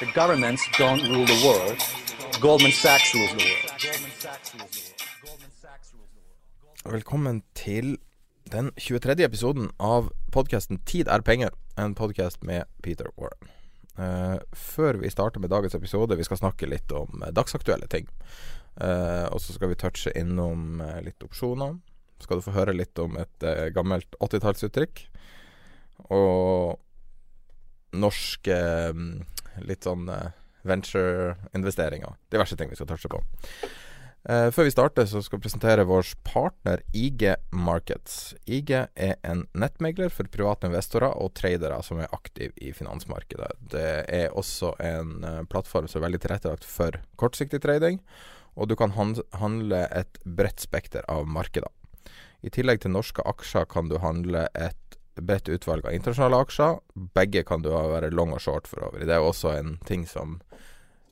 The governments don't rule the world. Goldman Sachs rules the world. Velkommen til den 23. episoden av podkasten 'Tid er penger', en podkast med Peter Warren. Uh, før vi starter med dagens episode, vi skal snakke litt om eh, dagsaktuelle ting. Uh, og så skal vi touche innom litt opsjoner. Skal du få høre litt om et uh, gammelt 80-tallsuttrykk. Og norske mm, litt sånn eh, venture-investeringer. Diverse ting vi skal touche på. Uh, før vi starter, så skal vi presentere vår partner IG Markets. IG er en nettmegler for private investorer og tradere som er aktive i finansmarkedet. Det er også en uh, plattform som er veldig tilrettelagt for kortsiktig trading, og du kan han- handle et bredt spekter av markeder. I tillegg til norske aksjer kan du handle et bredt utvalg av internasjonale aksjer. Begge kan du være long og short for over. Det er også en ting som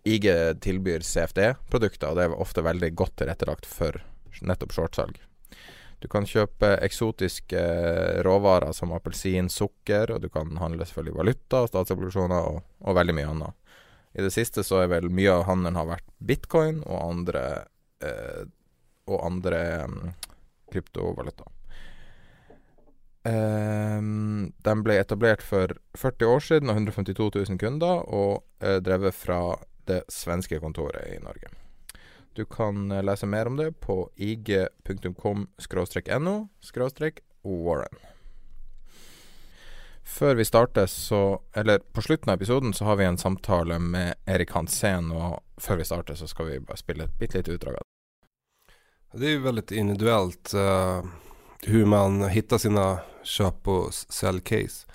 IG tilbyr CFD-produkter, og det er ofte veldig godt tilrettelagt for nettopp shortsalg. Du kan kjøpe eksotiske eh, råvarer som appelsin, sukker, og du kan handle selvfølgelig valuta, statsobligasjoner og, og veldig mye annet. I det siste så er vel mye av handelen har vært bitcoin og andre, eh, og andre um, kryptovaluta. Um, den ble etablert for 40 år siden og 152 000 kunder, og uh, drevet fra det svenske kontoret i Norge. Du kan uh, lese mer om det på ig.com-no warren. Før vi starter, så Eller på slutten av episoden så har vi en samtale med Erik Hansen, og før vi starter så skal vi bare spille et bitte lite utdrag av det. Det er jo veldig individuelt. eh, hur man hittar sina köp och säljcase.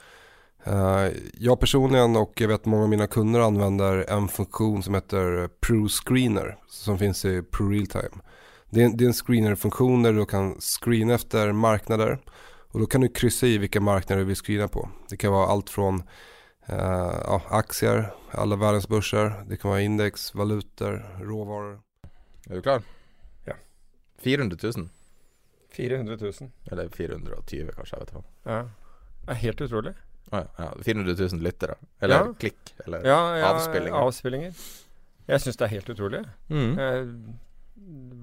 Eh, jag personligen och jag vet många av mina kunder använder en funktion som heter Pro Screener som finns i Pro Realtime. Det är, en- det är en screener-funktion där du kan screena efter marknader och då kan du kryssa i vilka marknader du vill screena på. Det kan vara allt från eh, ja, aktier, alla världens börser, det kan vara index, valutor, råvaror. Er du klar? Ja. 400 000. 400 000. Eller 420 kanskje, jeg vet ikke. Ja. Det er helt utrolig. Å ja, ja. 400 000 lyttere. Eller Ja. klikk. Eller Ja, ja, avspillinger. avspillinger. Jeg syns det er helt utrolig. mm. Jeg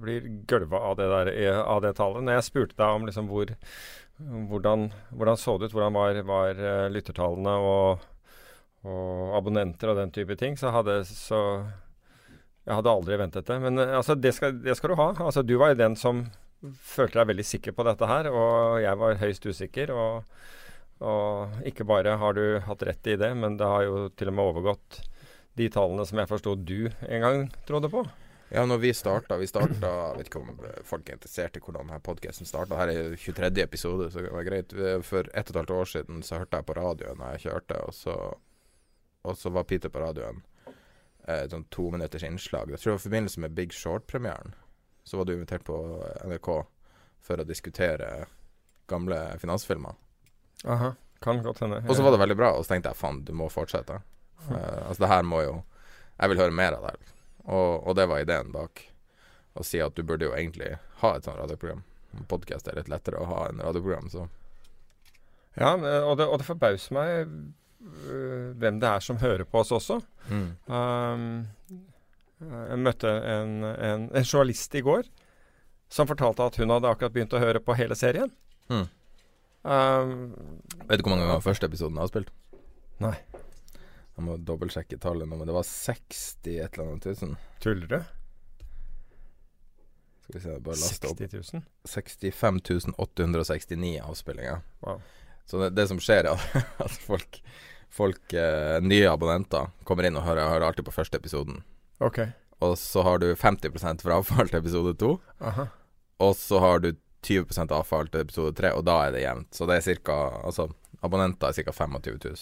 blir gølva av det der av det tallet. Når jeg spurte deg om liksom hvor hvordan, hvordan så det ut, hvordan var, var eh, lyttertallene og, og abonnenter og den type ting, så hadde så Jeg hadde aldri ventet det. Men eh, altså, det skal, det skal du ha. Altså, du var jo den som følte deg veldig sikker på dette her, og jeg var høyst usikker. og og ikke bare har du hatt rett i det, men det har jo til og med overgått de tallene som jeg forsto du en gang trodde på. Ja, når vi starta Vi starta Jeg vet ikke om eh, folk er interessert i hvordan denne podkasten starta. Her er jo 23. episode, så det var greit. For ett og et halvt år siden så hørte jeg på radioen når jeg kjørte, og så, og så var Peter på radioen. eh, Et sånn to minutters innslag. Jeg tror det var i forbindelse med Big Short-premieren. Så var du invitert på NRK for å diskutere gamle finansfilmer. Aha, kan godt hende. Og så var det veldig bra, og så tenkte jeg faen, du må fortsette. Uh, altså det her må jo Jeg vil høre mer av det. Og, og det var ideen bak. Å si at du burde jo egentlig ha et sånt radioprogram. Podkast er litt lettere å ha enn radioprogram, så Ja, og det, og det forbauser meg øh, hvem det er som hører på oss også. mm. Um, jeg møtte en, en, en journalist i går som fortalte at hun hadde akkurat begynt å høre på hele serien. Hmm. Um, Vet du hvor mange ganger første episoden har spilt? Nei. Jeg må dobbeltsjekke tallet nå, men det var 60 et eller annet tusen. tuller du? Skal vi se, bare laste opp. 60 000? 65 869 avspillinger. Wow. Så det, det som skjer, er at folk, folk eh, nye abonnenter kommer inn og hører, hører alltid på første episoden. Ok. Og så har du 50% frafall til episode 2. Aha. Og så har du 20% avfall til episode 3, og da er det jevnt. Så det er cirka Altså, abonnenter er ca. 25 000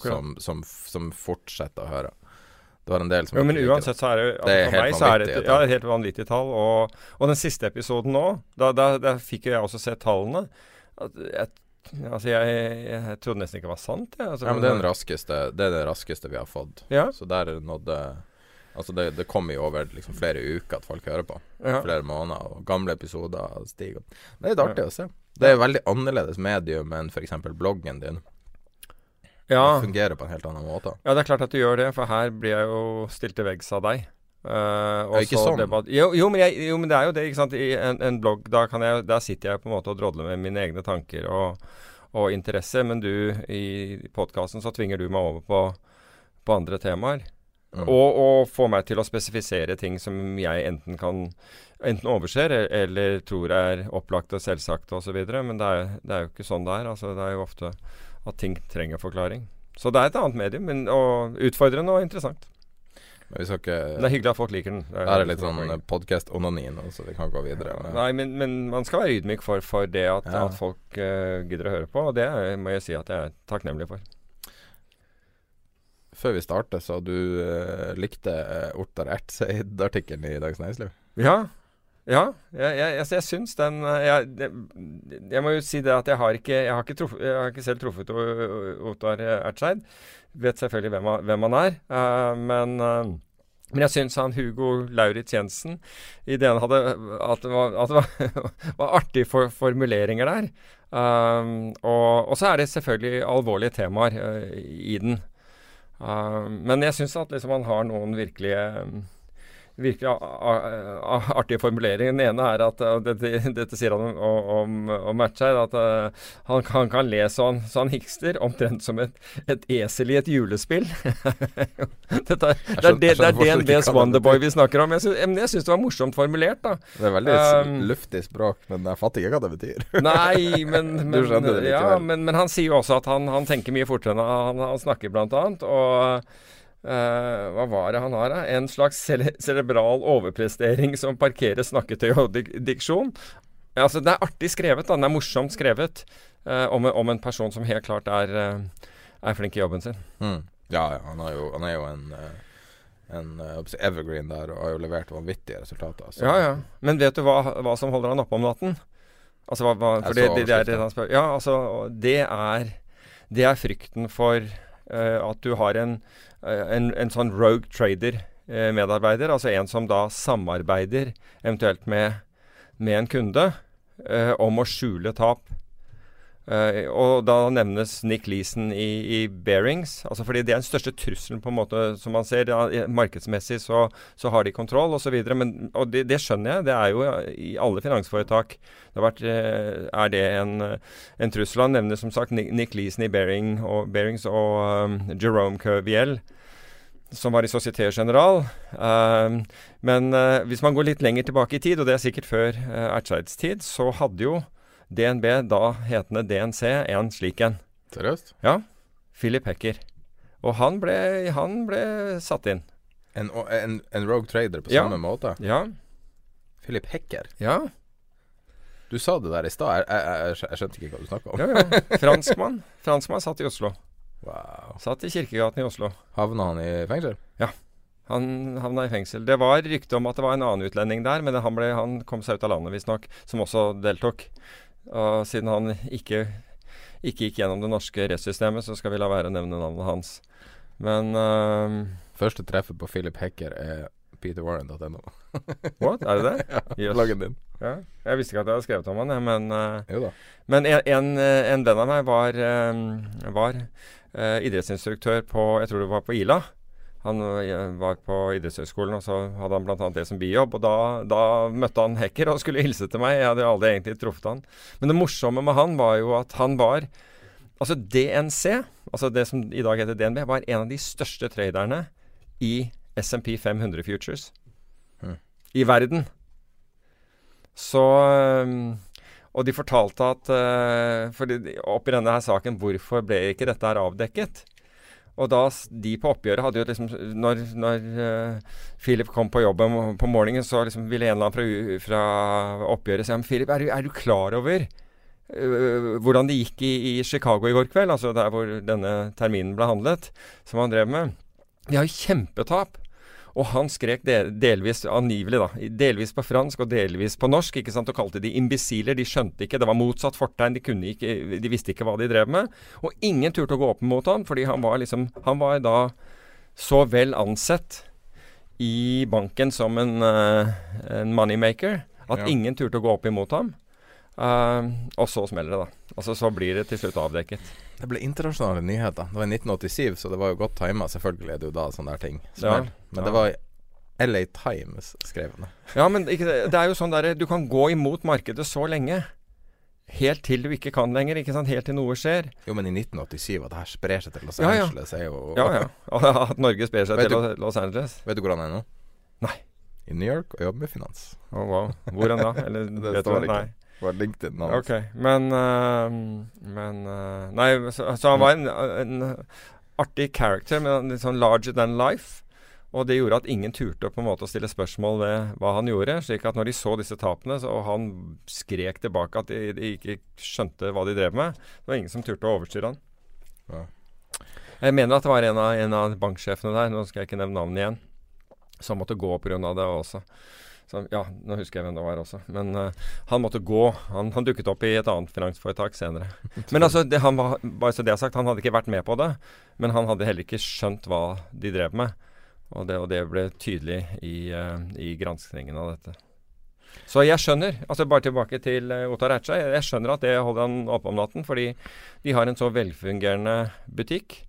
som, som, som fortsetter å høre. Det var en del som Jo, men uansett så er det, altså, Det er for meg så er det et, ja, et helt vanvittig tall. Og, og den siste episoden nå, da, da, da fikk jeg også sett tallene. At jeg, altså jeg, jeg trodde nesten ikke det var sant. Jeg. Altså. Ja, men det er, den raskeste, det er det raskeste vi har fått. Ja, Så der nådde Altså, det, det kommer jo over liksom flere uker at folk hører på. ja. Flere måneder, og gamle episoder stiger. Det er litt artig å se. Det er et veldig annerledes medium enn f.eks. bloggen din. ja. Det fungerer på en helt annen måte. Ja, det er klart at du gjør det, for her blir jeg jo stilt til veggs av deg. Uh, og Ja, ikke så sånn. debatt- Jo, jo, men jeg, jo, men det er jo det, ikke sant. I en, en blogg, da kan jeg, der sitter jeg på en måte og drodler med mine egne tanker og, og interesser, men du, i podkasten, så tvinger du meg over på, på andre temaer. Mm. Og, og få meg til å spesifisere ting som jeg enten kan Enten overser e- eller tror er opplagt og selvsagt osv. Men det er, det er jo ikke sånn det er. Altså, det er jo ofte at ting trenger forklaring. Så det er et annet medium, men, og utfordrende og interessant. Men vi skal ikke det er hyggelig at folk liker den. Det Her er litt sånn podkast-onani nå, så vi kan gå videre. Ja, Nei, men, men man skal være ydmyk for, for det at, Ja. at folk uh, gidder å høre på, og det er- må jeg si at jeg er takknemlig for. Før vi starter, så du uh, likte uh, Ottar Ertseid-artikkelen i Dagens Næringsliv? Ja. Ja, jeg, jeg, jeg, jeg syns den eh, jeg, jeg må jo si det at jeg har ikke har ikke, truff, har ikke selv truffet Ottar Ertseid. Vet selvfølgelig hvem hvem han er, Uh, men uh, men jeg syns han Hugo Lauritz Jensen Ideen hadde At det var, at det var, var artige for, formuleringer der. Um, og, og så er det selvfølgelig alvorlige temaer uh, i den. Um, men jeg syns at liksom han har noen virkelige virkelig artige formuleringer. Den ene er at dette, dette sier han om, om, om Matcheid, at eh, han, han kan le så han, så han hikster, omtrent som et, et esel i et julespill. dette, det, er det, det er DNBs Wonderboy vi snakker om. Jeg syns, men jeg syns det var morsomt formulert, da. Det er veldig Um, luftig språk, men jeg fatter ikke hva det betyr. Nei, men, men, ja, men, men han sier jo også at han, han tenker mye fortere enn han, han snakker, blant annet. Og eh, hva var det han har, da? En slags cere cerebral overprestering som parkerer snakketøy og dik diksjon. Altså, det er artig skrevet, da. Den er morsomt skrevet uh, om, en- om en person som helt klart er, uh, er flink i jobben sin. Mm. Ja, ja, han, er jo, han er jo en, en evergreen der og har jo levert vanvittige resultater. så- Ja, ja. Men vet du hva, hva som holder han oppe om natten? Altså, hva, hva, for det, det, det er det han spør Ja, altså, det er Det er frykten for at du har en, en, en sånn rogue trader-medarbeider, altså en som da samarbeider eventuelt med, med en kunde eh, om å skjule tap. Eh, og da nevnes Nick Leeson i, i Bearings. Altså fordi det er den største trusselen, på en måte, som man ser. Ja, markedsmessig så, så har de kontroll, osv. Og det, det skjønner jeg. Det er jo i alle finansforetak. Det har vært, eh, er det en, en trussel. Han nevner som sagt Nick, Leeson i Bearing og, Bearings og um, Jerome Curviel. Som var i Société General. Uh, men uh, hvis man går litt lenger tilbake i tid, og det er sikkert før uh, Ertseids tid, så hadde jo DNB, da hetende DNC, en slik en. Seriøst? Ja. Philip Hecker. Og han ble, han ble satt inn. En, en, en rogue trader på Ja. samme måte? Ja. Philip Hecker. Ja. Du sa det der i stad. Jeg, jeg, jeg, skjønte ikke hva du snakka om. ja, ja. Franskmann. Franskmann satt i Oslo. Wow. Satt i Kirkegaten i Oslo. Havna han i fengsel? Ja. Han havna i fengsel. Det var rykte om at det var en annen utlending der, men han, ble, han kom seg ut av landet, visstnok, som også deltok. Og siden han ikke, ikke gikk gjennom det norske rettssystemet, så skal vi la være å nevne navnet hans. Men øhm, Første treffet på Philip Hecker er peterwarren.no. What? Er det det? ja, Yes. Din. Ja. Jeg visste ikke at jeg hadde skrevet om han, men uh. Men en, en, en venn av meg var, um, var uh, idrettsinstruktør på Jeg tror det var på Ila. Han øh, var på idrettshøyskolen, og så hadde han bl.a. det som bijobb. Og da, da, møtte han Hekker og skulle hilse til meg. Jeg hadde aldri egentlig truffet han. Men det morsomme med han var jo at han var Altså DNC, altså det som i dag heter DNB, var en av de største traderne i SMP 500 Futures Mm. i verden. Så Og de fortalte at for Oppi denne her saken, hvorfor ble ikke dette her avdekket? Og da de på oppgjøret hadde jo liksom Når, når uh, Philip kom på jobben på morgenen, så liksom ville en eller annen fra, fra oppgjøret si Men Philip, er du, er du klar over øh, hvordan det gikk i, i Chicago i går kveld? Altså der hvor denne terminen ble handlet, som han drev med. De har jo kjempetap. Og han skrek del, delvis angivelig, da. Delvis på fransk og delvis på norsk. ikke sant, Og kalte de imbesiler. De skjønte ikke. Det var motsatt fortegn. De, kunne ikke, de visste ikke hva de drev med. Og ingen turte å gå opp mot han, fordi han var liksom Han var da så vel ansett i banken som en, eh, en moneymaker at Ja. ingen turte å gå opp imot ham. Uh, og så smeller det, da. Altså Så blir det til slutt avdekket. Det ble internasjonale nyheter. Det var i 1987, så det var jo godt tima. Selvfølgelig er det jo da sånne der ting Ja. Men Ja. det var LA Times skrev det. Ja, men ikke, det er jo sånn der, du kan gå imot markedet så lenge. Helt til du ikke kan lenger. ikke sant? Helt til noe skjer. Jo, men i 1987, at det her sprer seg til Los Ja, ja. Angeles, er jo Ja, ja. At Norge sprer seg Vet til du- Los- Angeles. Vet du hvor han er nå? Nei. I New York og jobber med finans. Å, wow. Hvor enn da? Eller, Det står ikke. Nei. Var LinkedIn hans. Ok, men uh, Men uh, Nei, så, så han var en, en artig character, men litt sånn larger than life. Og det gjorde at ingen turte på en måte å stille spørsmål ved hva han gjorde. slik at når de så disse tapene, så, og han skrek tilbake at de, de ikke skjønte hva de drev med, det var ingen som turte å overstyre han. Ja. Jeg mener at det var en av, en av banksjefene der, nå skal jeg ikke nevne navnet igjen, som måtte gå pga. det også. Så, ja, nå husker jeg hvem det var også. Men uh, han måtte gå. Han, han dukket opp i et annet finansforetak senere. Men altså, det, han var, bare så det er sagt, han hadde ikke vært med på det. Men han hadde heller ikke skjønt hva de drev med. Og det, og det ble tydelig i, uh, i granskningen av dette. Så jeg skjønner, altså bare tilbake til uh, Ottar Ertza, jeg, jeg skjønner at det holder han oppe om natten. Fordi de har en så velfungerende butikk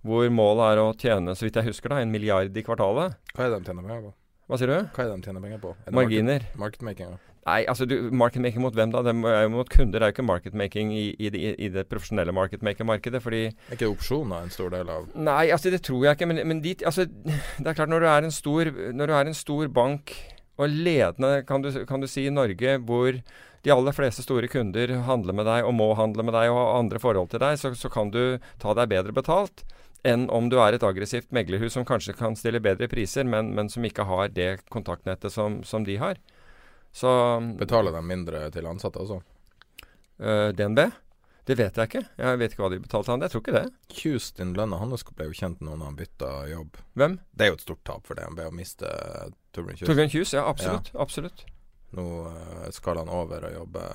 hvor målet er å tjene, så vidt jeg husker, da, en milliard i kvartalet. Hva er det de tjener med? på? Hva sier du? Hva er det de tjener penger på? Er Marginer. Market, marketmaking, ja. Nei, altså du, marketmaking mot hvem da? Det er jo mot kunder, det er jo ikke marketmaking i, i, det, i det profesjonelle marketmaker-markedet. Fordi Er ikke opsjoner en stor del av Nei, altså det tror jeg ikke. Men, men dit, altså, det er klart, når du er en stor, når du er en stor bank, og ledende, kan du, kan du si, i Norge, hvor de aller fleste store kunder handler med deg og må handle med deg og har andre forhold til deg, så, så kan du ta deg bedre betalt enn om du er et aggressivt meglerhus som kanskje kan stille bedre priser, men, men som ikke har det kontaktnettet som, som de har. Så Betaler de mindre til ansatte også? Uh, DNB? Det vet jeg ikke. Jeg vet ikke hva de betalte han. Jeg tror ikke det. Kjus din lønn og ble jo kjent nå når han bytta jobb. Hvem? Det er jo et stort tap for DNB å miste Torbjørn Kjus. Torbjørn Kjus? Ja, absolutt. absolutt. Nå eh, skal han over og jobbe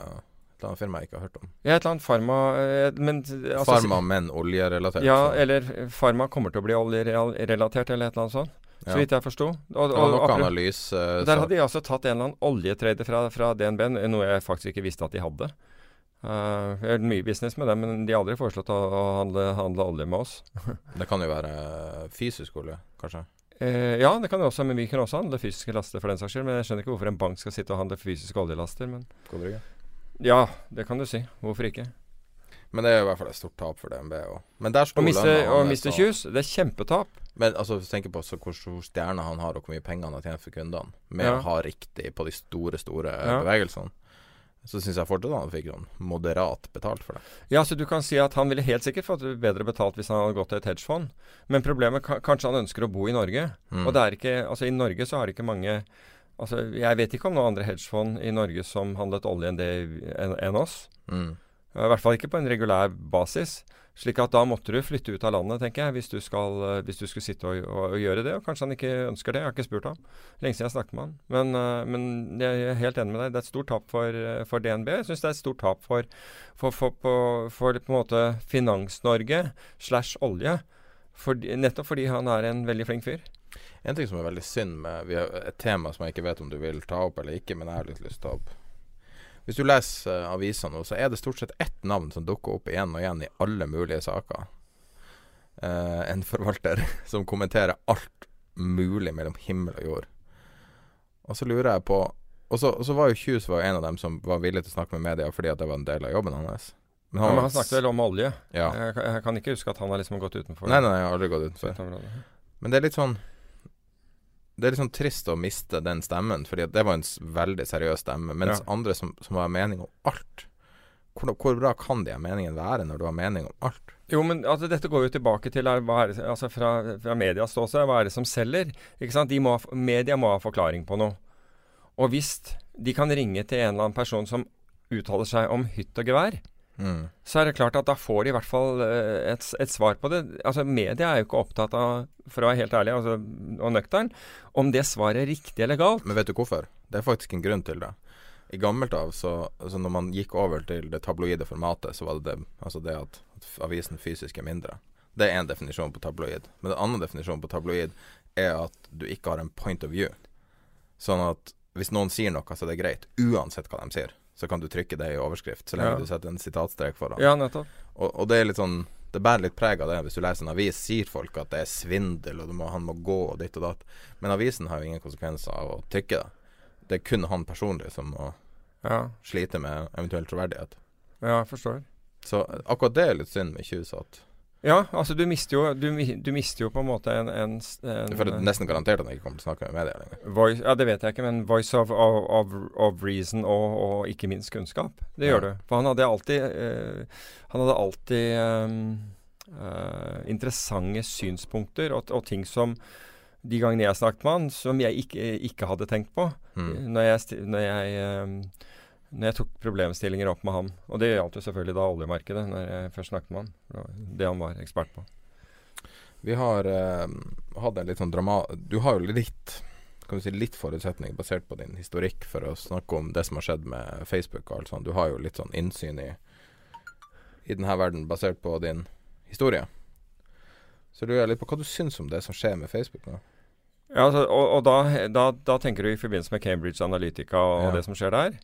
eller annet firma jeg ikke har hørt om. Ja, et eller annet Farma eh, men, altså, Farma, men oljerelatert. Ja, så- eller Farma kommer til å bli oljerelatert, eller et eller annet sånt. ja. Så vidt jeg forsto. Og, var og, analys, der hadde de altså tatt en eller annen oljetrader fra, fra DNB, noe jeg faktisk ikke visste at de hadde. Uh, jeg har mye business med dem, men de har aldri foreslått å, å handle, handle olje med oss. Det kan jo være eh, fysisk olje, kanskje. Uh, ja, det kan det også, men vi kan også handle fysiske laster for den saks skyld. Men jeg skjønner ikke hvorfor en bank skal sitte og handle fysiske oljelaster. Men God brygge. Ja, det kan du si. Hvorfor ikke? Men det er jo i hvert fall et stort tap for DNB òg. Men Å miste, Kjus, det er kjempetap. Men altså, hvis du tenker på så hvor stor stjerne han har, og hvor mye penger han har tjent for kundene, med Ja. å ha riktig på de store, store eh, Ja. bevegelsene, så syns jeg fortsatt han fikk sånn moderat betalt for det. Ja, så du kan si at han ville helt sikkert fått bedre betalt hvis han hadde gått til et hedgefond. Men problemet ka- kanskje han ønsker å bo i Norge. Mm. Og det er ikke Altså, i Norge så har det ikke mange Altså, jeg vet ikke om noen andre hedgefond i Norge som handlet olje enn det enn enn oss. Mm. I hvert fall ikke på en regulær basis. Slik at da måtte du flytte ut av landet, tenker jeg, hvis du, skal, hvis du skulle sitte og, og, og gjøre det. Og kanskje han ikke ønsker det. Jeg har ikke spurt ham. Lenge siden jeg snakket med han. Men, eh, men jeg er helt enig med deg. Det er et stort tap for, eh, for DNB. Jeg syns det er et stort tap for, for, for, på, en måte Finans-Norge slash olje. Nettopp fordi han er en veldig flink fyr. En ting som er veldig synd med vi har Et tema som jeg ikke vet om du vil ta opp eller ikke, men jeg har litt lyst til å ta opp. Hvis du leser uh, aviser nå, så er det stort sett ett navn som dukker opp igjen og igjen i alle mulige saker. Uh, en forvalter som kommenterer alt mulig mellom himmel og jord. Og så lurer jeg på Og så, og så var jo Kjus var en av dem som var villig til å snakke med media fordi at det var en del av jobben hans. Men han, ja, men han snakket vel om olje. Ja. Jeg, jeg, kan ikke huske at han har liksom gått utenfor. Nei, nei, jeg har aldri gått utenfor. Men det er litt sånn Det er litt sånn trist å miste den stemmen, fordi det var en veldig seriøs stemme. Mens ja. andre som, som har mening om alt hvor, hvor, bra kan de ha meningen være når du har mening om alt? Jo, men altså, dette går jo tilbake til er det, altså, fra, fra medias ståsted. Hva er det som selger? Ikke sant? Må, media må ha forklaring på noe. Og hvis de kan ringe til en eller annen person som uttaler seg om hytt og gevær, mm. så er det klart at da får de i hvert fall uh, et, et, svar på det. Altså, Media er jo ikke opptatt av, for å være helt ærlig altså, og nøktern, om det svaret er riktig eller galt. Men vet du hvorfor? Det er faktisk en grunn til det. I gammelt av, så altså når man gikk over til det tabloide formatet, så var det det, altså det at, avisen fysisk er mindre. Det er én definisjon på tabloid. Men den andre definisjonen på tabloid er at du ikke har en point of view. Sånn at hvis noen sier noe, så er det greit. Uansett hva de sier. Så kan du trykke det i overskrift, så lenge ja. du setter en sitatstrek foran. Ja, nettopp. Og, og, det er litt sånn Det bærer litt preg av det. Hvis du leser en avis, sier folk at det er svindel, og må, han må gå, og ditt og datt. Men avisen har jo ingen konsekvenser av å trykke det. Det er kun han personlig som må ja. slite med eventuell troverdighet. Ja, jeg forstår. Så akkurat det er litt synd med Kjus at ja, altså du mister jo, du, du mister jo på en måte en, en, en Du føler nesten garantert at han ikke kommer til å snakke med media lenger? Voice, ja, det vet jeg ikke, men voice of, of, of reason og, og, ikke minst kunnskap. Det ja. gjør du. For han hadde alltid uh, Han hadde alltid um, uh, interessante synspunkter og, og, ting som de gangene jeg snakket med han, som jeg ikke, ikke hadde tenkt på. Mm. Når jeg, når jeg um, når jeg tok problemstillinger opp med ham. Og det gjaldt jo selvfølgelig da oljemarkedet, når jeg først snakket med ham. Det han var ekspert på. Vi har eh, hatt en litt sånn drama... Du har jo litt kan du si litt forutsetning basert på din historikk for å snakke om det som har skjedd med Facebook og alt sånt. Du har jo litt sånn innsyn i, i denne verden basert på din historie. Så lurer jeg litt på hva du syns om det som skjer med Facebook nå? Ja, altså, og, og da, da, da, tenker du i forbindelse med Cambridge Analytica og ja. det som skjer der?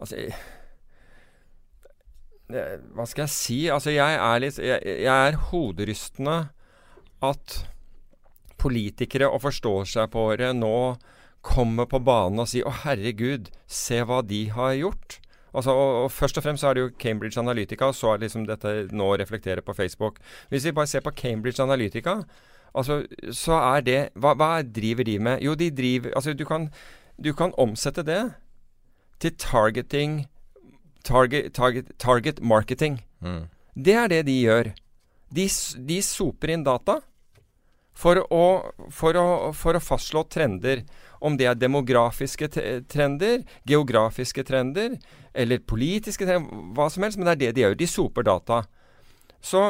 Altså Hva skal jeg si? Altså, jeg er litt Jeg, jeg er hoderystende at politikere og forståelsesapåere nå kommer på banen og sier 'Å, herregud, se hva de har gjort'. Altså, og, og, Først og fremst så er det jo Cambridge Analytica, og så er liksom dette nå reflekterer på Facebook. Hvis vi bare ser på Cambridge Analytica, altså, så er det hva, hva driver de med? Jo, de driver Altså, du kan, du kan omsette det til targeting Target, target, target marketing. Mm. Det er det de gjør. De, de soper inn data for å, for, å, for å, fastslå trender. Om det er demografiske trender, geografiske trender eller politiske trender, hva som helst. Men det er det de gjør. De soper data. Så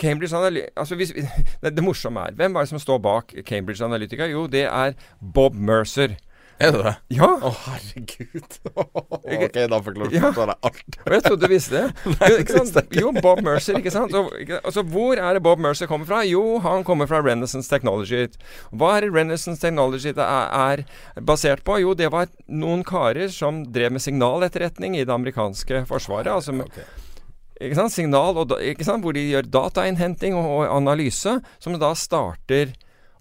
Cambridge Analytica altså hvis, det, det morsomme er Hvem er det som står bak Cambridge Analytica? Jo, det er Bob Mercer. Er det det? Ja. Å, oh, herregud. ok, da forklarer ja. jeg alt. Og jeg trodde du visste det. Nei, jo, sant? jo, Bob Mercer, ikke sant. Så, altså, hvor er det Bob Mercer kommer fra? Jo, han kommer fra Renaissance Technology. Hva er Renaissance Technology er, er basert på? Jo, det var noen karer som drev med signaletterretning i det amerikanske forsvaret. Altså okay. ikke sant? Signal, og, ikke sant? hvor de gjør datainnhenting og, og analyse, som da starter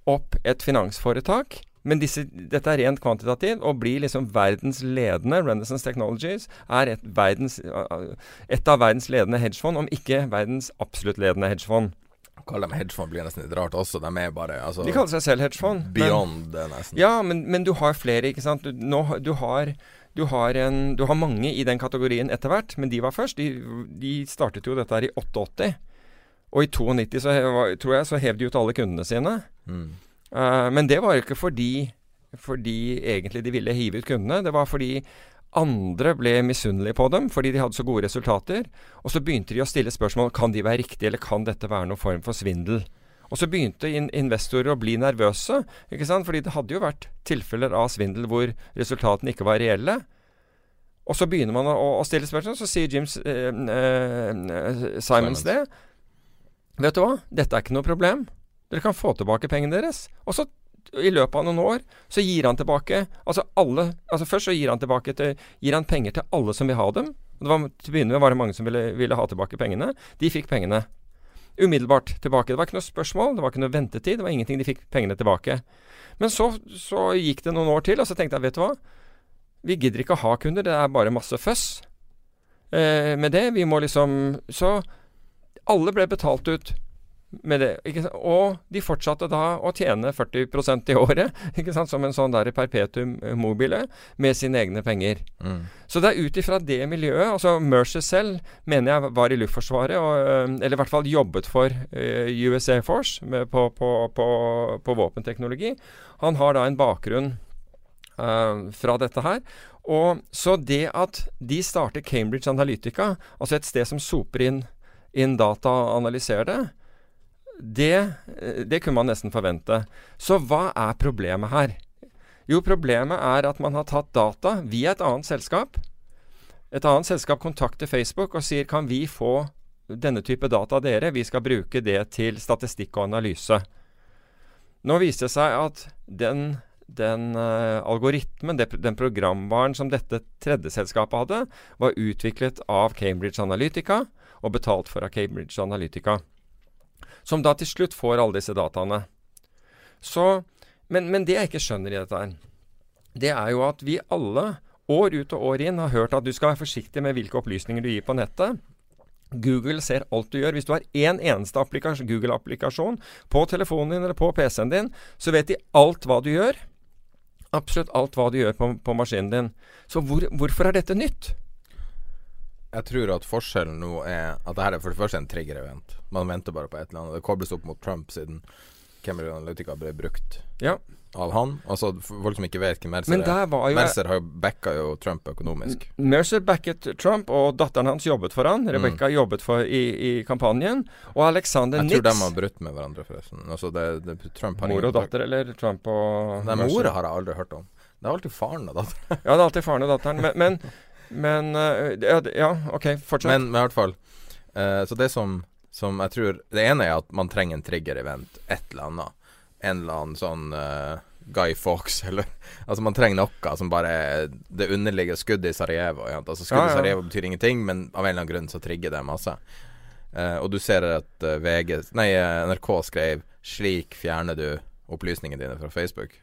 opp et finansforetak men disse, dette er rent kvantitativt, og blir liksom verdens ledende Renaissance Technologies er et, verdens, et av verdens ledende hedgefond, om ikke verdens absolutt ledende hedgefond. Å kalle dem hedgefond blir nesten litt rart også. De er bare altså, De kaller seg selv hedgefond. Beyond det, nesten. Ja, men, men, du har flere, ikke sant. Du, nå, du, har, du, har en, du har mange i den kategorien etter hvert, men de var først. De, de startet jo dette her i 88. Og i 92 så, tror jeg, så hev de ut alle kundene sine. Mm. Uh, men det var jo ikke fordi, fordi egentlig de ville hive ut kundene. Det var fordi andre ble misunnelige på dem fordi de hadde så gode resultater. Og så begynte de å stille spørsmål kan de være riktige, eller kan dette være noen form for svindel. Og så begynte in investorer å bli nervøse, ikke sant? fordi det hadde jo vært tilfeller av svindel hvor resultatene ikke var reelle. Og så begynner man å, å stille spørsmål, så sier Jim eh, eh, Simons det. Vet du hva, dette er ikke noe problem. Dere kan få tilbake pengene deres. Og så, i løpet av noen år, så gir han tilbake Altså alle Altså først så gir han tilbake til Gir han penger til alle som vil ha dem. Det var, til å begynne med var det mange som ville, ville ha tilbake pengene. De fikk pengene. umiddelbart tilbake. Det var ikke noe spørsmål, det var ikke noe ventetid, det var ingenting. De fikk pengene tilbake. Men så, så gikk det noen år til, og så tenkte jeg, vet du hva. Vi gidder ikke å ha kunder, det er bare masse føss eh, med det. Vi må liksom Så alle ble betalt ut det. Og de fortsatte da å tjene 40% i året, som en sånn der perpetuum mobile, med sine egne penger. Mm. Så det er ut ifra det miljøet altså Mercer selv mener jeg var i Luftforsvaret, og, øh, eller i hvert fall jobbet for uh, US Air Force med, på, på, på, på, våpenteknologi. Han har da en bakgrunn uh, fra dette her. Og Så det at de starter Cambridge Analytica, altså et sted som soper inn, inn data og analyserer det, det, det kunne man nesten forvente. Så hva er problemet her? Jo, problemet er at man har tatt data via et annet selskap. Et annet selskap kontakter Facebook og sier kan vi få denne type data av dere, vi skal bruke det til statistikk og analyse. Nå viste det seg at den, den uh, algoritmen, den programvaren som dette tredje selskapet hadde, var utviklet av Cambridge Analytica og betalt for av Cambridge Analytica som da til slutt får alle disse dataene. Så, men, men det jeg ikke skjønner i dette her, det er jo at vi alle, år ut og år inn, har hørt at du skal være forsiktig med hvilke opplysninger du gir på nettet. Google ser alt du gjør. Hvis du har én en eneste Google-applikasjon på telefonen din eller på PC-en din, så vet de alt hva du gjør. Absolutt alt hva du gjør på, på maskinen din. Så hvor, hvorfor er dette nytt? Jeg tror at forskjellen nå er at dette er for det første en trigger-event. Man venter bare på et eller annet. Det kobles opp mot Trump siden Cameron Analytica ble brukt ja. av han. Altså folk som ikke vet hvem Mercer Men er. Mercer har jo backa jo Trump økonomisk. Mercer backet Trump, og datteren hans jobbet for han. Rebecca mm. jobbet for i, i, kampanjen. Og Alexander Nix Jeg tror de har brutt med hverandre, forresten. Altså det, det, Trump har Mor og datter, eller Trump og Nei, Mor har jeg aldri hørt om. Det er alltid faren og datteren. ja, det er alltid faren og datteren. men, men men uh, ja, ja, OK, fortsett. Men, men i hvert fall uh, Så det som, som, jeg tror Det ene er at man trenger en trigger-event. Et eller annet. En eller annen sånn uh, Guy Fawkes, eller Altså, man trenger noe som bare Det underligger skuddet i Sarajevo. Ja. Altså, skuddet i ja, ja. Sarajevo betyr ingenting, men av en eller annen grunn så trigger det masse. og du ser at VG Nei, NRK skrev 'Slik fjerner du opplysningene dine fra Facebook'.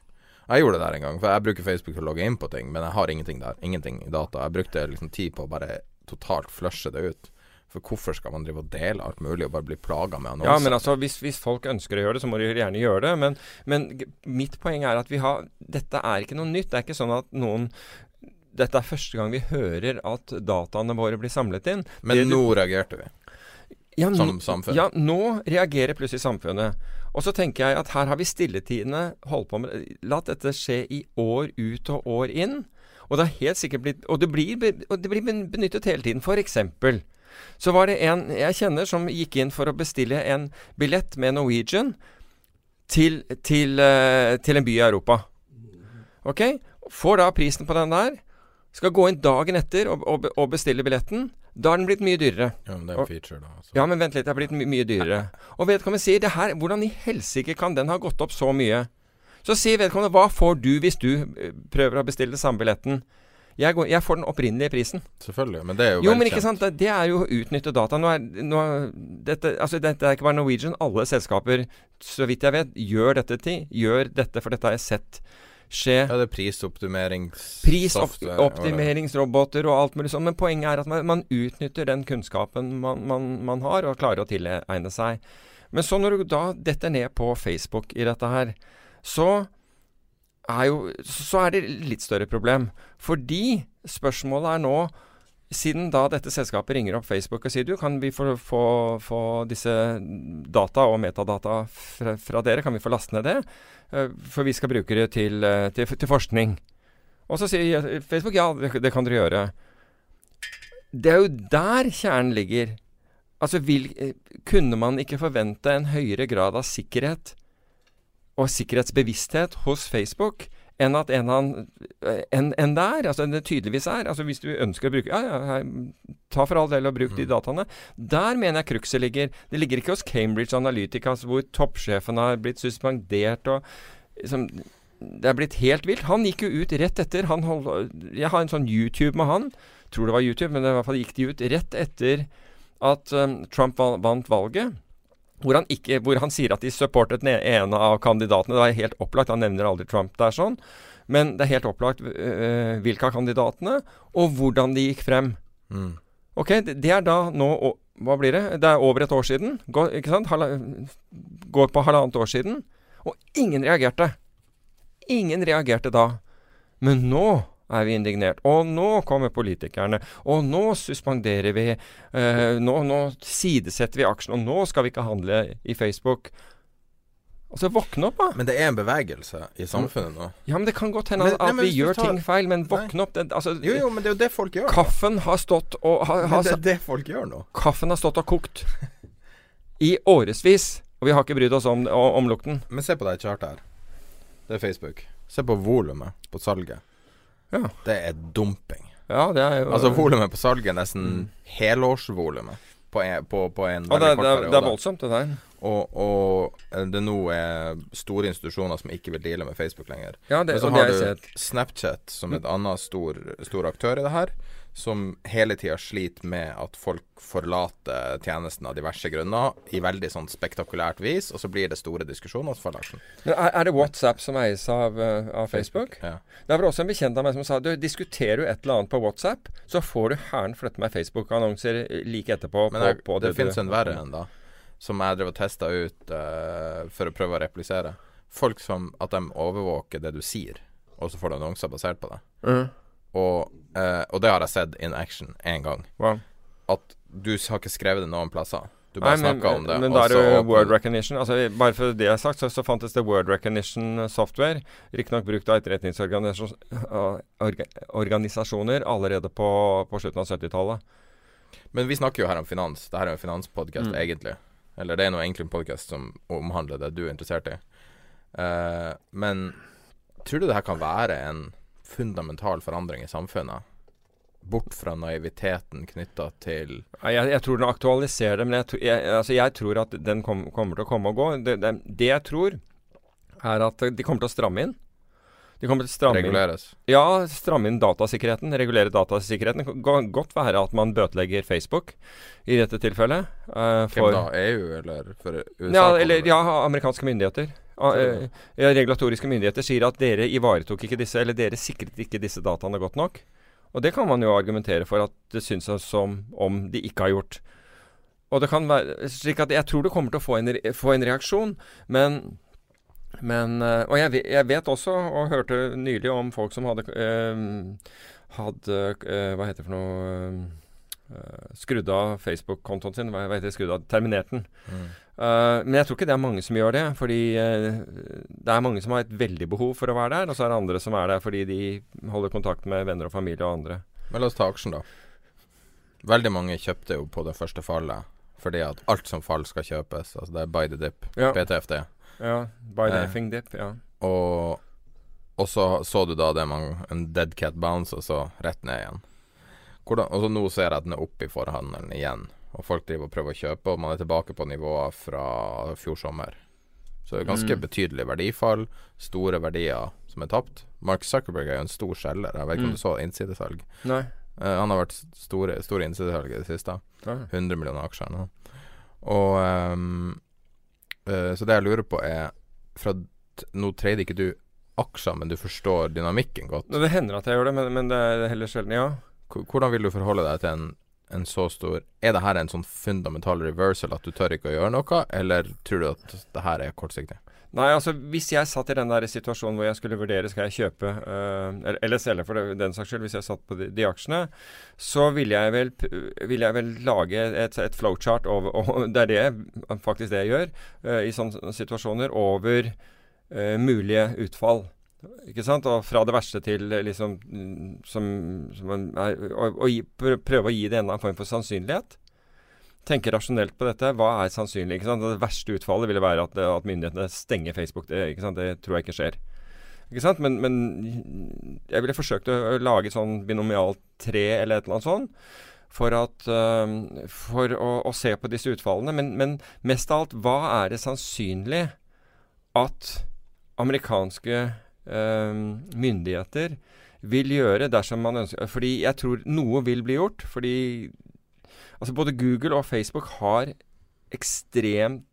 Jeg gjorde det der en gang, for jeg bruker Facebook for å logge inn på ting, men jeg har ingenting der. Ingenting i data. Jeg brukte liksom tid på å bare totalt flushe det ut. For hvorfor skal man drive og dele alt mulig og bare bli plaga med annonser? Ja, men altså, hvis, hvis, folk ønsker å gjøre det, så må de gjerne gjøre det. Men, men, mitt poeng er at vi har Dette er ikke noe nytt. Det er ikke sånn at noen Dette er første gang vi hører at dataene våre blir samlet inn. Men det, nå reagerte vi. Ja, som samfunn. Ja, nå reagerer plutselig samfunnet. Og så tenker jeg at her har vi stilletiende holdt på med Latt dette skje i år ut og år inn. Og det helt sikkert blitt Og det blir, og det blir benyttet hele tiden. For eksempel så var det en jeg kjenner som gikk inn for å bestille en billett med Norwegian til, til, uh, til en by i Europa. Ok? Får da prisen på den der. Skal gå inn dagen etter og, og, og bestille billetten. Da har den blitt mye dyrere. Ja, men det er en feature, da. Så. Ja, men vent litt. Det er blitt my mye dyrere. Og vedkommende sier det her Hvordan i helsike kan den ha gått opp så mye? Så sier vedkommende hva får du hvis du eh, prøver å bestille samme billetten? Jeg, går, jeg, får den opprinnelige prisen. Selvfølgelig, men det er jo, jo men ikke sant, det, det er jo å utnytte data. Nå er, nå, dette, altså, dette er ikke bare Norwegian. Alle selskaper, så vidt jeg vet, gjør dette til. Gjør dette, for dette har jeg sett skje. Ja, det er prisoptimeringssoftware. Prisoptimeringsroboter og alt mulig sånn. Men poenget er at man, man utnytter den kunnskapen man, man, man, har, og klarer å tilegne seg. Men så når du da detter ned på Facebook i dette her, så er jo Så er det litt større problem. Fordi spørsmålet er nå siden da dette selskapet ringer opp Facebook og sier du, kan vi få, få, få disse data og metadata fra, fra, dere, kan vi få laste ned det? Uh, for vi skal bruke det til, uh, til, til, forskning. Og så sier Facebook ja, det, det, kan dere gjøre. Det er jo der kjernen ligger. Altså, vil, kunne man ikke forvente en høyere grad av sikkerhet og sikkerhetsbevissthet hos Facebook enn at en han enn en der, altså det tydeligvis er. Altså Hvis du ønsker å bruke Ja, ja, her, ta for all del og bruk mm. de dataene. Der mener jeg cruxet ligger. Det ligger ikke hos Cambridge Analytica, hvor toppsjefen har blitt suspendert og liksom, Det er blitt helt vilt. Han gikk jo ut rett etter. Hold, jeg har en sånn YouTube med han. Tror det var YouTube, men i hvert fall gikk de ut rett etter at um, Trump vant valget. Hvor han, ikke, hvor han sier at de supportet den ene av kandidatene. Det er helt opplagt, han nevner aldri Trump der sånn. Men det er helt opplagt øh, hvilke av kandidatene, og hvordan de gikk frem. Mm. Ok, det, det er da nå Hva blir det? Det er over et år siden. Går, ikke sant? Hala, går på halvannet år siden. Og ingen reagerte. Ingen reagerte da. Men nå er vi indignert. Og nå kommer politikerne. Og nå suspenderer vi. eh, nå, nå sidesetter vi aksjen. Og nå skal vi ikke handle i Facebook. Altså, våkne opp, da. Men det er en bevegelse i samfunnet nå. Ja, men det kan godt hende Men- at, nei, vi gjør tar- ting feil, men våkne opp. Det, altså, Jo, jo, men det er jo det folk gjør. Kaffen har stått og har, har, det er det folk gjør nå. Kaffen har stått og kokt i årevis, og vi har ikke brydd oss om, om lukten. Men se på det chartet her. Det er Facebook. Se på volumet på salget. Ja. Det er dumping. Ja, det er jo Altså volumet på salget er nesten helårsvolumet på på, på en ja, det, veldig kort periode. er- det er voldsomt, det der. Og, og det nå er store institusjoner som ikke vil deale med Facebook lenger. Ja, det, Men så har du sett. Snapchat som et annet stor, stor aktør i det her, som hele tida sliter med at folk forlater tjenesten av diverse grunner i veldig sånn spektakulært vis, og så blir det store diskusjoner, hos. Men er, er det WhatsApp som eies av, eh, av Facebook? Ja. Det var også en bekjent av meg som sa du, diskuterer du et eller annet på WhatsApp, så får du hæren flytte meg Facebook-annonser like etterpå. Men jeg, på det, det finnes en verre en da, som jeg drev og testa ut uh, for å prøve å replisere. Folk som at de overvåker det du sier, og så får du annonser basert på det. Mhm. Og, eh, og det har jeg sett in action én gang. Wow. At du har ikke skrevet det noen plasser. Du bare Nei, men, om det. men da er det word recognition. Altså, bare for det jeg har sagt, så, så fantes det word recognition software. Riktignok brukt av etterretningsorganisasjoner allerede på, på slutten av 70-tallet. Men vi snakker jo her om finans. Dette er jo en finanspodkast, Mm. egentlig. Eller det er nå egentlig en podkast som omhandler det du er interessert i. Uh, men tror du det her kan være en fundamental forandring i samfunnet? Bort fra naiviteten knytta til Jeg, jeg tror den aktualiserer det, men jeg, jeg, altså jeg tror at den kom, kommer til å komme og gå. Det, det, det jeg tror, er at de kommer til å stramme inn. De kommer til å stramme inn. Ja, stramme inn datasikkerheten. Regulere datasikkerheten. Det kan godt være at man bøtelegger Facebook i dette tilfellet. eh, Hvem da? EU, eller for USA? Ja, eller ja, amerikanske myndigheter. Ja, eh, regulatoriske myndigheter sier at dere ivaretok ikke disse, eller dere sikret ikke disse dataene godt nok. Og det kan man jo argumentere for at det syns som om de ikke har gjort. Og det kan være slik at jeg tror du kommer til å få en, få en reaksjon, men men, eh, og jeg, jeg vet også, og hørte nylig om folk som hadde, øh, hadde øh, Hva heter det for noe øh, Skrudd av Facebook-kontoen sin. Hva heter det? Skrudd av Terminert den. Mm. Eh, men jeg tror ikke det er mange som gjør det. Fordi uh, det er mange som har et veldig behov for å være der, og så er det andre som er der fordi de holder kontakt med venner og familie og andre. Men la oss ta aksjen, da. Veldig mange kjøpte jo på det første fallet fordi at alt som fall skal kjøpes. Altså det er by the dip. Ja. BTFD. Ja, By the Eh. effing dip. Ja. Og, og så så du da det man En dead cat bounce, og så rett ned igjen. Hvordan, og så nå ser jeg at den er oppe i forhandelen igjen. Og folk driver og prøver å kjøpe, og man er tilbake på nivåer fra fjor sommer. Så det er ganske Mm. betydelig verdifall. Store verdier som er tapt. Mark Zuckerberg er jo en stor selger. Jeg vet ikke Mm. om du så innsidesalg. Nei. Uh, han har vært store, store innsidesalg i det siste. Nei. 100 millioner aksjer nå. Og um, uh, Så det jeg lurer på er fra, Nå trader ikke du aksjer, men du forstår dynamikken godt. Det hender at jeg gjør det, men, men det er heller sjelden. Ja. Hvordan vil du forholde deg til en, en så stor Er det her en sånn fundamental reversal at du tør ikke å gjøre noe, eller tror du at det her er kortsiktig? Nei, altså hvis jeg satt i den der situasjonen hvor jeg skulle vurdere skal jeg kjøpe uh, eller, eller selge for den saks skyld, hvis jeg satt på de, de aksjene, så ville jeg vel, ville jeg vel lage et, et flowchart over og Det er det, faktisk det jeg gjør uh, i sånne situasjoner, over uh, mulige utfall. Ikke sant? Og fra det verste til liksom som, som en og, og gi, prøve å gi det en eller annen form for sannsynlighet tenke rasjonelt på dette. Hva er sannsynlig? ikke sant? Det verste utfallet ville være at, at myndighetene stenger Facebook. Det, ikke sant? det tror jeg ikke skjer. Ikke sant? Men, men jeg ville forsøkt å lage et sånn binomialt tre eller et eller annet sånt. For, at, uh, for å, å se på disse utfallene. Men, men mest av alt, hva er det sannsynlig at amerikanske myndigheter vil gjøre dersom man ønsker Fordi jeg tror noe vil bli gjort. Fordi Altså Både Google og Facebook har ekstremt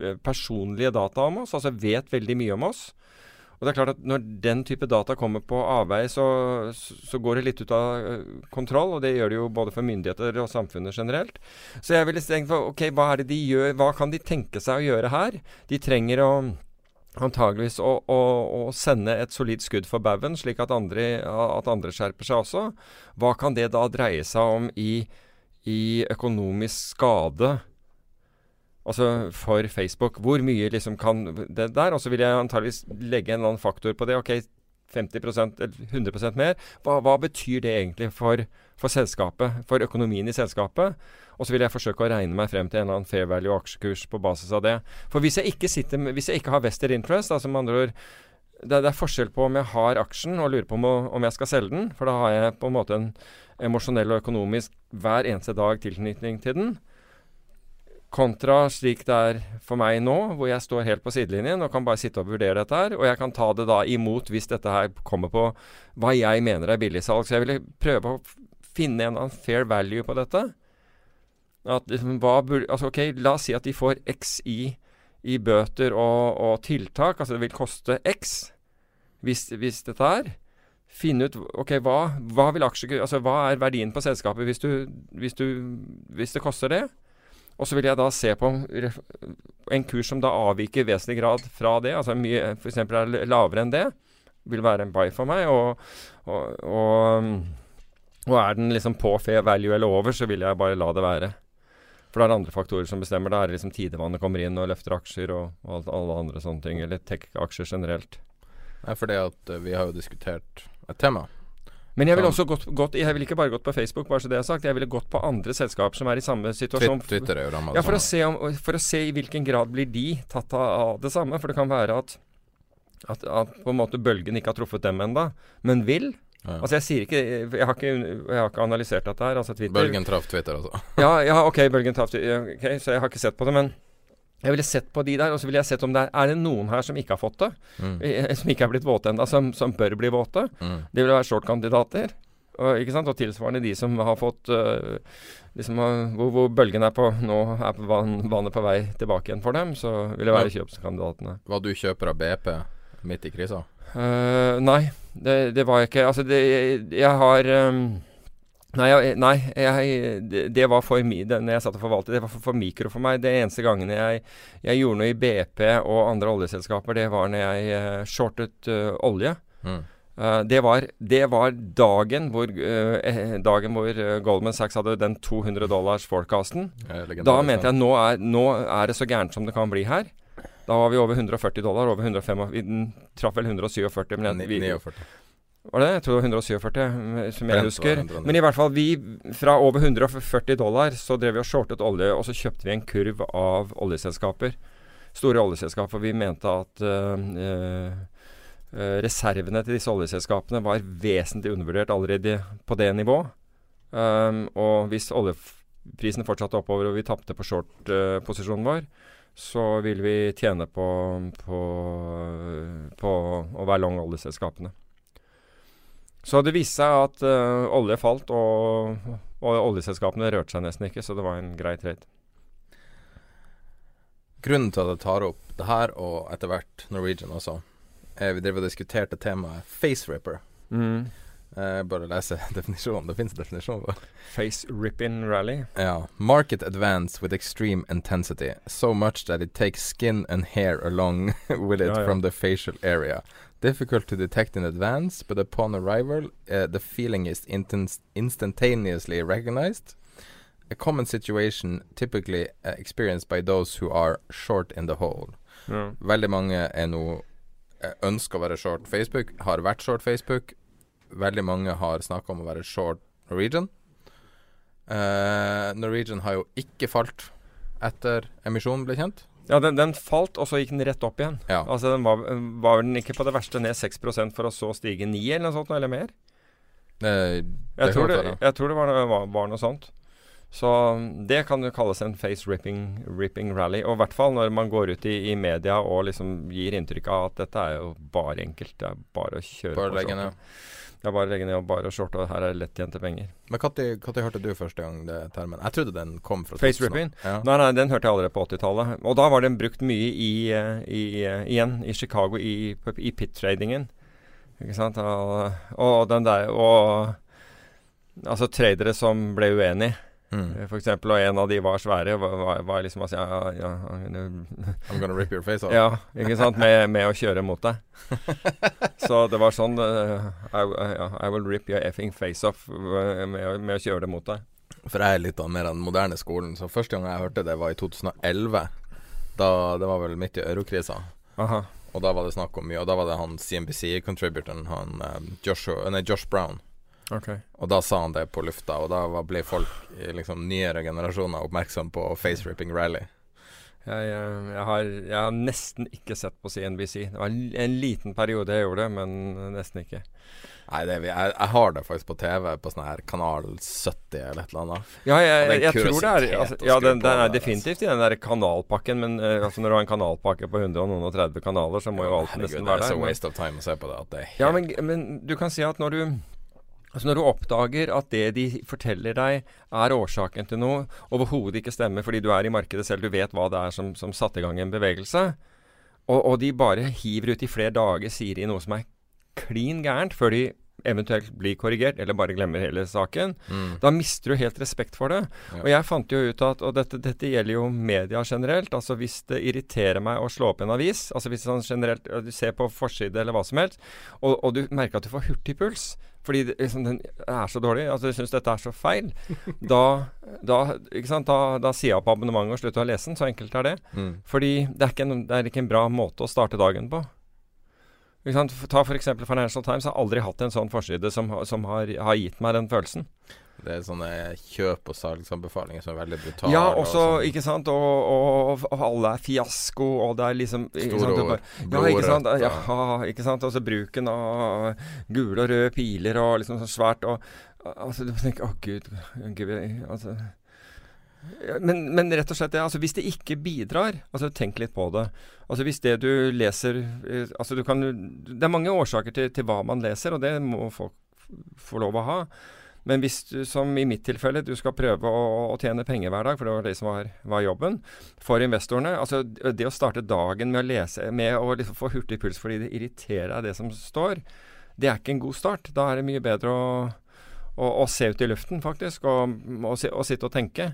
eh, personlige data om oss, altså vet veldig mye om oss. Og det er klart at Når den type data kommer på avveie, så, så, går det litt ut av eh, kontroll. Og det gjør det jo både for myndigheter og samfunnet generelt. Så jeg ville tenkt på ok, hva er det de gjør, hva kan de tenke seg å gjøre her? De trenger å antageligvis å, å, å, sende et solid skudd for baugen, slik at andre, at andre, skjerper seg også. Hva kan det da dreie seg om i, i økonomisk skade Altså for Facebook. Hvor mye liksom kan det der? Og så vil jeg antageligvis legge en eller annen faktor på det. Ok, 50% eller 100% mer. Hva, hva, betyr det egentlig for, for, selskapet, for økonomien i selskapet? Og så vil jeg forsøke å regne meg frem til en eller annen fair value aksjekurs på basis av det. For hvis jeg ikke, sitter, hvis jeg ikke har vested interest, altså med andre ord det, det, er forskjell på om jeg har aksjen og lurer på om, om, jeg skal selge den, for da har jeg på en måte en emosjonell og økonomisk hver eneste dag tilknytning til den. Kontra slik det er for meg nå, hvor jeg står helt på sidelinjen og kan bare sitte og vurdere dette her. Og jeg kan ta det da imot hvis dette her kommer på hva jeg mener er billigsalg. Så jeg ville prøve å finne en annen fair value på dette. At, liksom, burde, altså, ok, La oss si at de får X i, i bøter og, og, tiltak. Altså det vil koste X hvis, hvis dette er. Finne ut ok, hva, hva, aksje, altså, hva er verdien på selskapet hvis, du, hvis, du, hvis det koster det? Og så vil jeg da se på en kurs som da avviker i vesentlig grad fra det, altså mye f.eks. er lavere enn det, vil være en buy for meg. Og, og, og, og, er den liksom på fair value eller over, så vil jeg bare la det være. For det er andre faktorer som bestemmer. Da er det liksom tidevannet kommer inn og løfter aksjer og, og alle andre sånne ting. Eller tech-aksjer generelt. Nei, for det at uh, vi har jo diskutert et tema men jeg ville også gått, gått, Jeg ville ikke bare gått på Facebook, bare så det er sagt. Jeg ville gått på andre selskaper som er i samme situasjon. Twitter er jo rammet ja, for å, se om, for å se i hvilken grad blir de tatt av det samme. For det kan være at, at, at på en måte bølgen ikke har truffet dem enda, men vil. Ja. Altså jeg sier ikke jeg har ikke, jeg har ikke analysert dette her. Altså Twitter. Bølgen traff Twitter, altså? ja, ja, ok, bølgen traff okay, Så jeg har ikke sett på det. Men jeg ville sett på de der, og så ville jeg sett om det er, er det noen her som ikke har fått det. Mm. Eh, som ikke er blitt våte ennå, som, som, bør bli våte. Mm. Det ville være short-kandidater. Og, ikke sant? og tilsvarende de som har fått uh, liksom, uh, hvor, hvor, bølgen er på nå er på vannet på vei tilbake igjen for dem, så vil det være kjøpskandidatene. Hva du kjøper av BP midt i krisa? Uh, nei, det, det, var jeg ikke. Altså, det, jeg, jeg har um, Nei, jeg, nei jeg, det, var for når jeg satt og forvaltet, det var for, for, mikro for meg. Det eneste gangen jeg, jeg, gjorde noe i BP og andre oljeselskaper, det var når jeg uh, shortet uh, olje. Mm. Uh, det, var, det, var, dagen hvor, dagen hvor Goldman Sachs hadde den 200 dollars forecasten. Da mente jeg nå er, nå er det så gærent som det kan bli her. Da var vi over 140 dollar. over 105, Vi traff vel 147. Men jeg, vi, 49. Var det? Jeg tror det var 147, eh, som jeg husker. Men i hvert fall, vi fra over 140 dollar så drev vi og shortet olje, og så kjøpte vi en kurv av oljeselskaper. Store oljeselskaper. Vi mente at øh, øh, reservene til disse oljeselskapene var vesentlig undervurdert allerede på det nivå. Um, og hvis oljeprisene fortsatte oppover og vi tapte på short-posisjonen uh, vår, så vil vi tjene på, på, på å være long oljeselskapene. Så det viste seg at uh, olje falt, og, og, oljeselskapene rørte seg nesten ikke, så det var en grei trade. Grunnen til at jeg tar opp det her, og etter hvert Norwegian også, er vi drev og diskuterte temaet faceripper. Mm. Uh, bare lese definisjonen. Det fins definisjon på Face ripping rally. Ja. Market advance with extreme intensity. So much that it takes skin and hair along with it ja, ja. from the facial area. Difficult to detect in advance, but upon arrival, uh, the feeling is instantaneously recognized. A common situation typically uh, experienced by those who are short in the hole. Ja. Veldig mange er nå uh, ønsker å være short Facebook, har vært short Facebook. Veldig mange har snakka om å være short Norwegian. Norwegian har jo ikke falt etter emisjonen ble kjent. Ja, den, den, falt, og så gikk den rett opp igjen. Ja. Altså, den var, var, den ikke på det verste ned 6 for å så stige 9 eller noe sånt, eller mer? Det jeg, tror det, jeg, tror det, var, var, var, noe sånt. Så det kan jo kalles en face ripping, ripping rally. Og i hvert fall når man går ut i, i, media og liksom gir inntrykk av at dette er jo bare enkelt. Det er bare å kjøre bare på. Leggen, ja. Det er bare å legge ned og bare shorte, og her er det til penger. Men når hørte du første gang det termen? Jeg trodde den kom fra Face ripping? Ja. Nei, nei, den hørte jeg allerede på 80-tallet. Og da var den brukt mye i, eh, i, eh, igjen i Chicago, i, i pit-tradingen. Ikke sant? Og, og den der Og altså tradere som ble uenige. Mm. For eksempel, og en av de var svære, var, var, liksom altså, ja, ja, I'm gonna rip your face off. Ja, ikke sant? Med, med å kjøre mot deg. Så det var sånn uh, I, uh, I, will rip your effing face off med, med, å kjøre det mot deg. For jeg er litt av mer av den moderne skolen, så første gang jeg hørte det, var i 2011. Da, det var vel midt i eurokrisa. Og da var det snakk om mye, og da var det han CNBC-contributoren, han Joshua, nei, Josh Brown. Okay. Og da sa han det på lufta, og da ble folk i liksom nyere generasjoner oppmerksom på face-ripping rally. Jeg, jeg, jeg, har, jeg, har, nesten ikke sett på CNBC. Det var en liten periode jeg gjorde det, men nesten ikke. Nei, det, jeg, jeg, har det faktisk på TV på sånn her kanal 70 eller et eller annet. Ja, jeg, jeg tror det er altså, Ja, den, den, er definitivt i den der kanalpakken, men uh, altså når du har en kanalpakke på 130 kanaler, så må jo alt nesten være der. Det er så waste of time å se på det at det er helt Ja, men, men du kan si at når du Altså Når du oppdager at det de forteller deg er årsaken til noe, overhodet ikke stemmer fordi du er i markedet selv, du vet hva det er som, som satte i gang en bevegelse, og, og, de bare hiver ut i flere dager, sier de noe som er klin gærent, før de eventuelt blir korrigert, eller bare glemmer hele saken, mm. da mister du helt respekt for det. Ja. Og jeg fant jo ut at Og dette, dette, gjelder jo media generelt. Altså hvis det irriterer meg å slå opp en avis, altså hvis sånn generelt, du ser på forside eller hva som helst, og, og du merker at du får hurtig puls fordi det, liksom, den er så dårlig, altså jeg syns dette er så feil, da, da, da, da, sier jeg opp abonnementet og slutter å lese den. Så enkelt er det. Mm. Fordi det er, en, det er, ikke en, bra måte å starte dagen på. Ta f.eks. Financial Times. Jeg har aldri hatt en sånn forside som, som har, har, gitt meg den følelsen. Det er sånne kjøp- og salgsanbefalinger som er veldig brutale. Ja, også, og ikke sant. Og, og, og, alle er fiasko, og det er liksom Store ord. Ja, ikke sant. Ja, ikke sant. Altså bruken av gule og røde piler og liksom så svært og Altså, du tenker Å, gud, gud altså men, men, rett og slett det, altså hvis det ikke bidrar altså Tenk litt på det. Altså Hvis det du leser eh, altså du kan, Det er mange årsaker til, til, hva man leser, og det må folk få lov å ha. Men hvis du, som i mitt tilfelle, du skal prøve å, å tjene penger hver dag, for det var det som var, var, jobben for investorene altså Det å starte dagen med å lese, med å liksom få hurtig puls fordi det irriterer deg, det som står, det er ikke en god start. Da er det mye bedre å, å, å se ut i luften, faktisk, og, og, og sitte og tenke.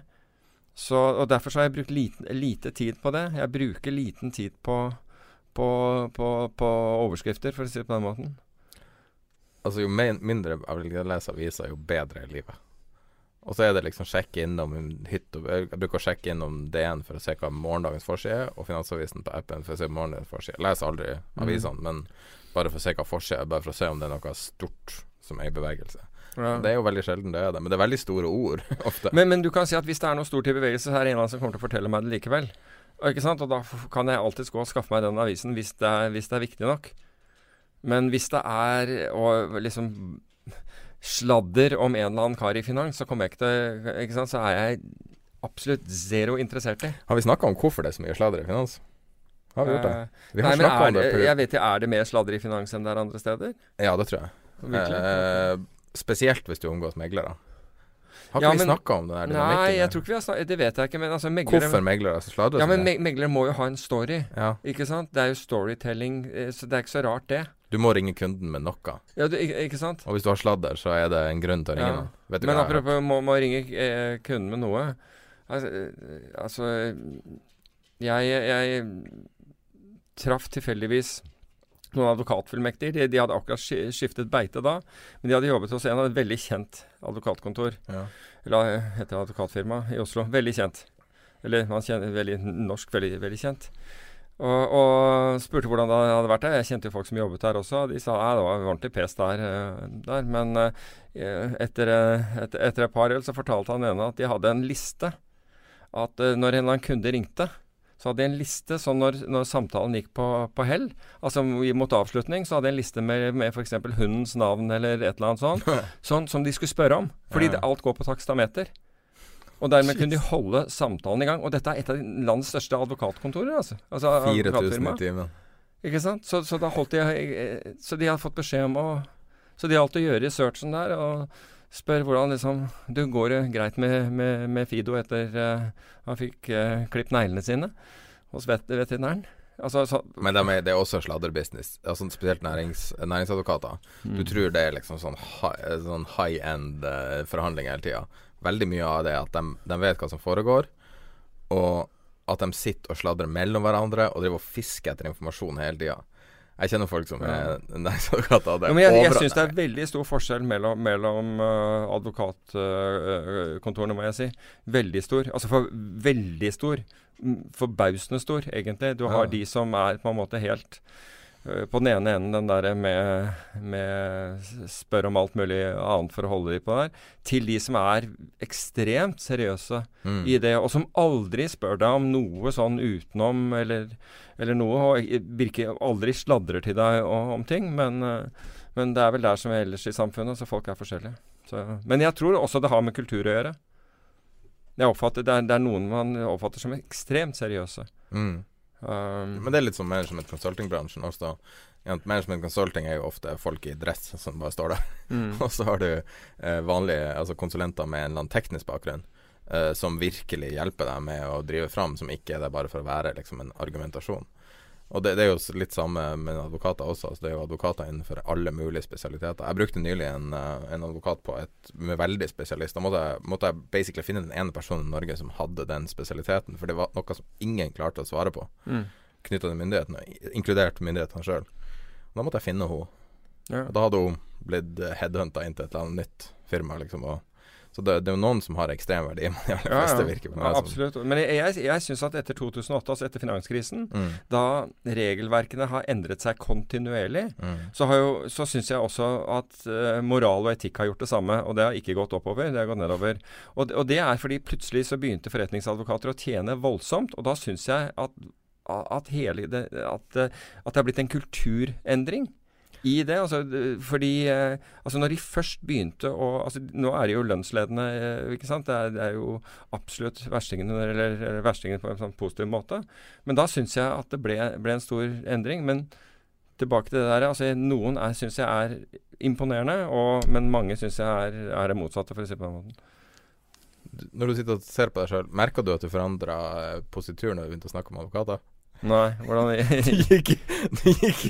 Så, og Derfor så har jeg brukt lite, lite, tid på det. Jeg bruker liten tid på, på, på, på overskrifter, for å si det på den måten. Altså Jo mindre jeg leser aviser, jo bedre er livet. Og så er det liksom sjekke innom hytt Jeg bruker å sjekke innom DN for å se hva morgendagens forside er, og Finansavisen på appen for å se morgendagens forside. Jeg leser aldri mhm. avisene, mm. men bare for å se hva forside er, bare for å se om det er noe stort som er i bevegelse. Ja. Det er jo veldig sjelden det er det, men det er veldig store ord ofte. Men, men, du kan si at hvis det er noe stort i bevegelse, så er det en som kommer til å fortelle meg det likevel. Og, og da kan jeg alltids gå og skaffe meg den avisen hvis det er, hvis det er viktig nok. Men hvis det er og liksom sladder om en eller annen kar i finans, så kommer jeg ikke til ikke sant? Så er jeg absolutt zero interessert i. Har vi snakka om hvorfor det er så mye sladder i finans? Har vi gjort det? Eh, vi har snakka om det. Jeg vet ikke, Er det mer sladder i finans enn det er andre steder? Ja, det tror jeg. Eh, spesielt hvis du omgås meglere. Har ikke ja, vi snakka om det der? Nei, jeg tror ikke vi har snakket Det vet jeg ikke. Men altså, meglere Hvorfor meglere sladrer? Ja, men me meglere må jo ha en story. Ja. Ikke sant? Det er jo storytelling, eh, så det er ikke så rart, det. Du må ringe kunden med noe. Ja, du, ikke, ikke, sant? Og hvis du har sladder, så er det en grunn til å ringe ja. noen. Men apropos må, må ringe eh, kunden med noe. Altså, eh, altså jeg, jeg traff tilfeldigvis noen advokatfullmektiger. De, de, hadde akkurat skiftet beite da, men de hadde jobbet hos en av et veldig kjent advokatkontor. Ja. Eller heter det advokatfirma i Oslo. Veldig kjent. Eller man kjenner, veldig norsk, veldig, veldig kjent. Og, og, spurte hvordan det hadde vært der. Jeg kjente jo folk som jobbet der også. De sa at det var ordentlig pes der. Eh, der. Men uh, etter, etter, etter, et par øl så fortalte han ene at de hadde en liste. At når en eller annen kunde ringte, så hadde jeg en liste sånn når, når samtalen gikk på, på hell, altså mot avslutning, så hadde jeg en liste med, med f.eks. hundens navn eller et eller annet sånt, sånn som de skulle spørre om. Fordi det, alt går på takstameter. Og dermed kunne de holde samtalen i gang. Og dette er et av landets største advokatkontorer. altså. altså 4000 i timen. Ikke sant? Så, så, de Så de hadde fått beskjed om å Så de har alt å gjøre researchen der. og spør hvordan liksom Du, går det greit med, med, med Fido etter uh, han fikk uh, klippet neglene sine hos vet veterinæren? Altså, så, Men det er, det er også sladderbusiness, altså, spesielt nærings, næringsadvokater. Mm. Du tror det er liksom sånn, high, sånn high end uh, forhandling hele tida. Veldig mye av det er at de, de, vet hva som foregår, og at de sitter og sladrer mellom hverandre og driver og fisker etter informasjon hele tida. Jeg kjenner folk som er næringsadvokater. Ja, men jeg, jeg syns det er veldig stor forskjell mellom, mellom uh, advokatkontorene, uh, må jeg si. Veldig stor. Altså for veldig stor. Forbausende stor, egentlig. Du har ja. de som er på en måte helt på den ene enden den der med, med spør om alt mulig annet for å holde de på der, til de som er ekstremt seriøse mm. i det, og som aldri spør deg om noe sånn utenom eller eller noe, og virker aldri sladrer til deg om ting. Men, eh, men, det er vel der som ellers i samfunnet, så folk er forskjellige. Så, men jeg tror også det har med kultur å gjøre. Jeg oppfatter, det, er, det er noen man oppfatter som ekstremt seriøse. Mm. Um, men det er litt sånn management consulting-bransjen også. Ja, management consulting er jo ofte folk i dress som bare står der. Mm. og så har du eh, vanlige altså konsulenter med en eller annen teknisk bakgrunn eh, som virkelig hjelper deg med å drive fram, som ikke er det bare for å være liksom, en argumentasjon. Og det, det, er jo litt samme med advokater også. Altså, det er jo advokater innenfor alle mulige spesialiteter. Jeg brukte nylig en, uh, en advokat på et med veldig spesialist. Da måtte jeg, måtte jeg basically finne den ene personen i Norge som hadde den spesialiteten, for det var noe som ingen klarte å svare på. Mm. Knytta til myndighetene, inkludert myndighetene sjøl. Da måtte jeg finne henne. Ja. Da hadde hun blitt headhunta inn til et eller annet nytt firma, liksom. og så det, det, er jo noen som har ekstremverdi, men de aller fleste ja, ja. virker på meg ja, Absolutt. Men jeg, jeg, jeg syns at etter 2008, altså etter finanskrisen, mm. da regelverkene har endret seg kontinuerlig, mm. så, har jo, så syns jeg også at uh, moral og etikk har gjort det samme. Og det har ikke gått oppover, det har gått nedover. Og, og det er fordi plutselig så begynte forretningsadvokater å tjene voldsomt, og da syns jeg at at, hele det, at, at det har blitt en kulturendring i det. Altså, fordi eh, altså Når de først begynte å altså, Nå er de jo lønnsledende, eh, ikke sant. Det er, det er jo absolutt verstingene, eller, eller verstingene på en sånn positiv måte. Men da syns jeg at det ble, ble, en stor endring. Men tilbake til det der. altså Noen syns jeg er imponerende, og, men mange syns jeg er, er, det motsatte, for å si det på den måten. Når du sitter og ser på deg sjøl, merker du at du forandra eh, positur når du begynte å snakke om advokater? Nei, hvordan Det gikk, det gikk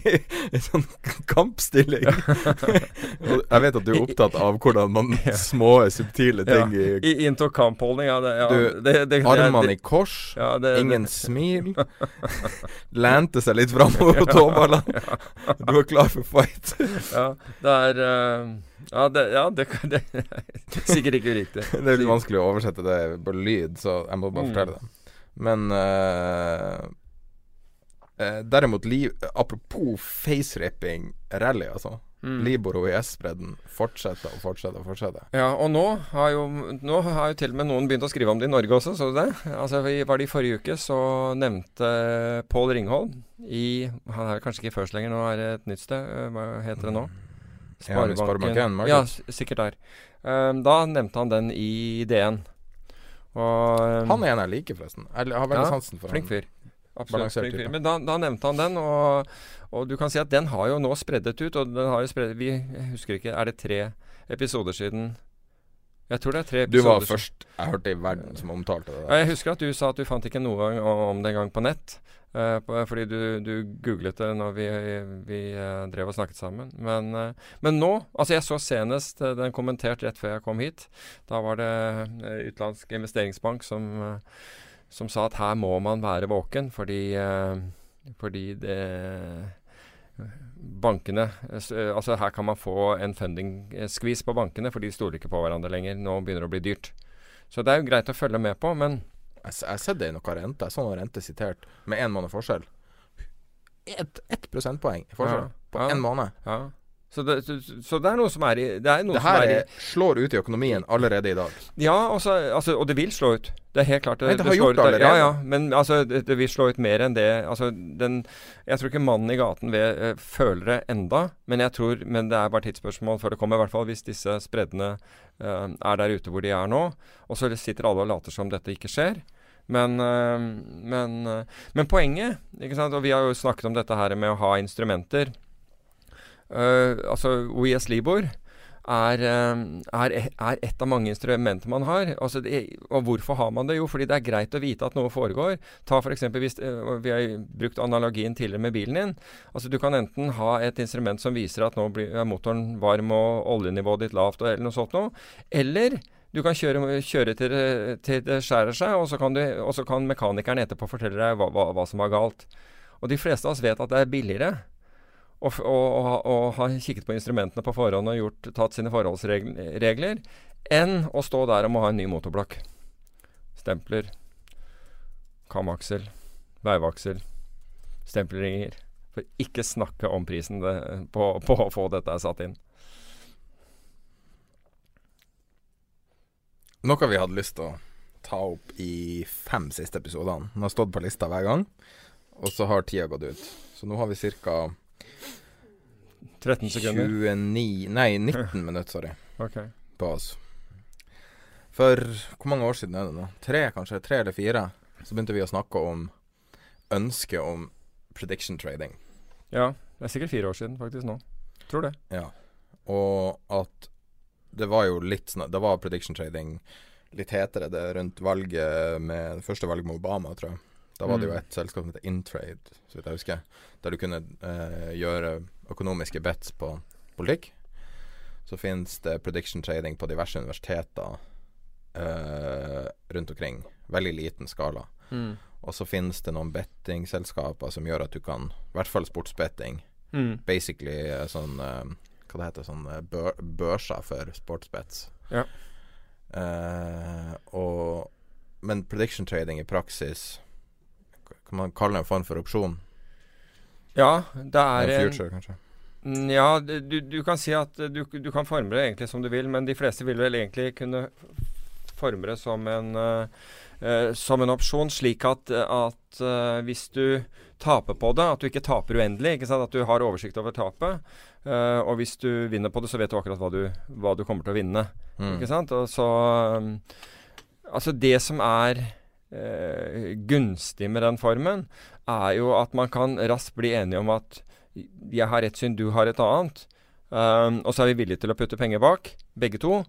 i sånn kampstilling. jeg vet at du er opptatt av hvordan man små, subtile ting ja. I Into kampholdning, ja. Det, ja du, det, det, armene i kors, ja, ingen smil. Lente seg litt framover på tåballene. Du er klar for fight. ja, det er uh, ja, det, ja det, det, er sikkert ikke uriktig. det er litt vanskelig å oversette det på lyd, så jeg må bare mm. fortelle det. Men uh, Eh, derimot, li, apropos faceraping rally, altså. Mm. Libor og IS-bredden fortsetter og fortsetter og fortsetter. Ja, og nå har, jo, nå har jo til og med noen begynt å skrive om det i Norge også, så du det? Altså, var det i forrige uke så nevnte Pål Ringholm i Han er kanskje ikke først lenger, nå er det et nytt sted. Eh, hva heter det nå? Sparebanken. Ja, sikkert der. Um, da nevnte han den i DN. Og, um, han er en jeg liker, forresten. Jeg har veldig ja, sansen for flink fyr. Absolutt. Men da, da, nevnte han den, og, og, du kan si at den har jo nå spreddet ut. Og den har jo spreddet, Vi husker ikke, er det tre episoder siden jeg tror det er tre episoder. Du var først jeg hørte i verden som omtalte det. Ja, jeg husker at du sa at du fant ikke noe om det engang på nett. Uh, fordi du, du, googlet det når vi, vi uh, drev og snakket sammen. Men, uh, men, nå Altså, jeg så senest den kommentert rett før jeg kom hit. Da var det utenlandsk investeringsbank som som sa at her må man være våken fordi, eh, fordi det bankene eh, Altså her kan man få en funding-skvis på bankene, for de stoler ikke på hverandre lenger. Nå begynner det å bli dyrt. Så det er jo greit å følge med på, men Jeg har sett det i noe rente. Jeg så noe rente sitert med én måned forskjell. Ett et prosentpoeng i forskjell ja, på én ja, måned. Ja. Så det, så det, er noe som er i Det, det her er slår ut i økonomien allerede i dag. Ja, også, altså, og det vil slå ut. Det er helt klart. Det, Nei, det har gjort det allerede. Ja, ja, men altså, det, vil slå ut mer enn det. Altså, den, jeg tror ikke mannen i gaten ved, uh, føler det enda, men jeg tror, men det er bare tidsspørsmål før det kommer. I hvert fall hvis disse spreddene uh, er der ute hvor de er nå. Og så sitter alle og later som dette ikke skjer. Men, uh, men, men poenget, og vi har jo snakket om dette her med å ha instrumenter altså OIS Libor er, eh, er, er, et av mange instrumenter man har. Altså det, og hvorfor har man det? Jo, fordi det er greit å vite at noe foregår. Ta for For hvis uh, Vi har brukt analogien tidligere med bilen din. Altså Du kan enten ha et instrument som viser at nå blir motoren varm og oljenivået ditt lavt, eller noe sånt noe. Eller du kan kjøre, kjøre til, til, det, skjærer seg, og så, kan du, og så kan mekanikeren etterpå fortelle deg hva, hva, hva som var galt. Og de fleste av oss vet at det er billigere og, og, og, har kikket på instrumentene på forhånd og gjort, tatt sine forholdsregler, enn å stå der og må ha en ny motorblokk. Stempler, kamaksel, veivaksel, stempelringer. For ikke snakke om prisen det, på, på, å få dette satt inn. Noe vi hadde lyst til å ta opp i fem siste episodene. Den har stått på lista hver gang, og så har tida gått ut. Så nå har vi ca. 13 sekunder? 29 Nei, 19 minutter, sorry. Okay. På oss. For hvor mange år siden er det nå? Tre, kanskje? Tre eller fire? Så begynte vi å snakke om ønsket om prediction trading. Ja. Det er sikkert fire år siden faktisk nå. Tror det. Ja. Og at det var jo litt sånn Det var prediction trading litt hetere det rundt valget med det første valget med Obama, tror jeg. Da var det jo mm. et selskap som heter Intrade, så vidt jeg husker, der du kunne eh, gjøre økonomiske bets på politikk. Så finnes det prediction trading på diverse universiteter eh, rundt omkring. Veldig liten skala. Mm. Og så finnes det noen bettingselskaper som gjør at du kan I hvert fall sportsbetting. Mm. Basically eh, sånn eh, Hva det heter sånn bør, børser for sportsbets. Ja. Uh, og Men prediction trading i praksis Kan man kalle det en form for opsjon? Ja, det er en future, kanskje. Mm, ja, du, du, kan si at du, du, kan forme det egentlig som du vil, men de fleste vil vel egentlig kunne forme det som en, uh, som en opsjon, slik at, at uh, hvis du taper på det, at du ikke taper uendelig, ikke at du har oversikt over tapet. Uh, og hvis du vinner på det, så vet du akkurat hva du, hva du kommer til å vinne. Mm. Ikke sant? Og så um, Altså, det som er gunstig med den formen, er jo at man kan raskt bli enige om at jeg har ett syn, du har et annet. Um, og så er vi villige til å putte penger bak, begge to.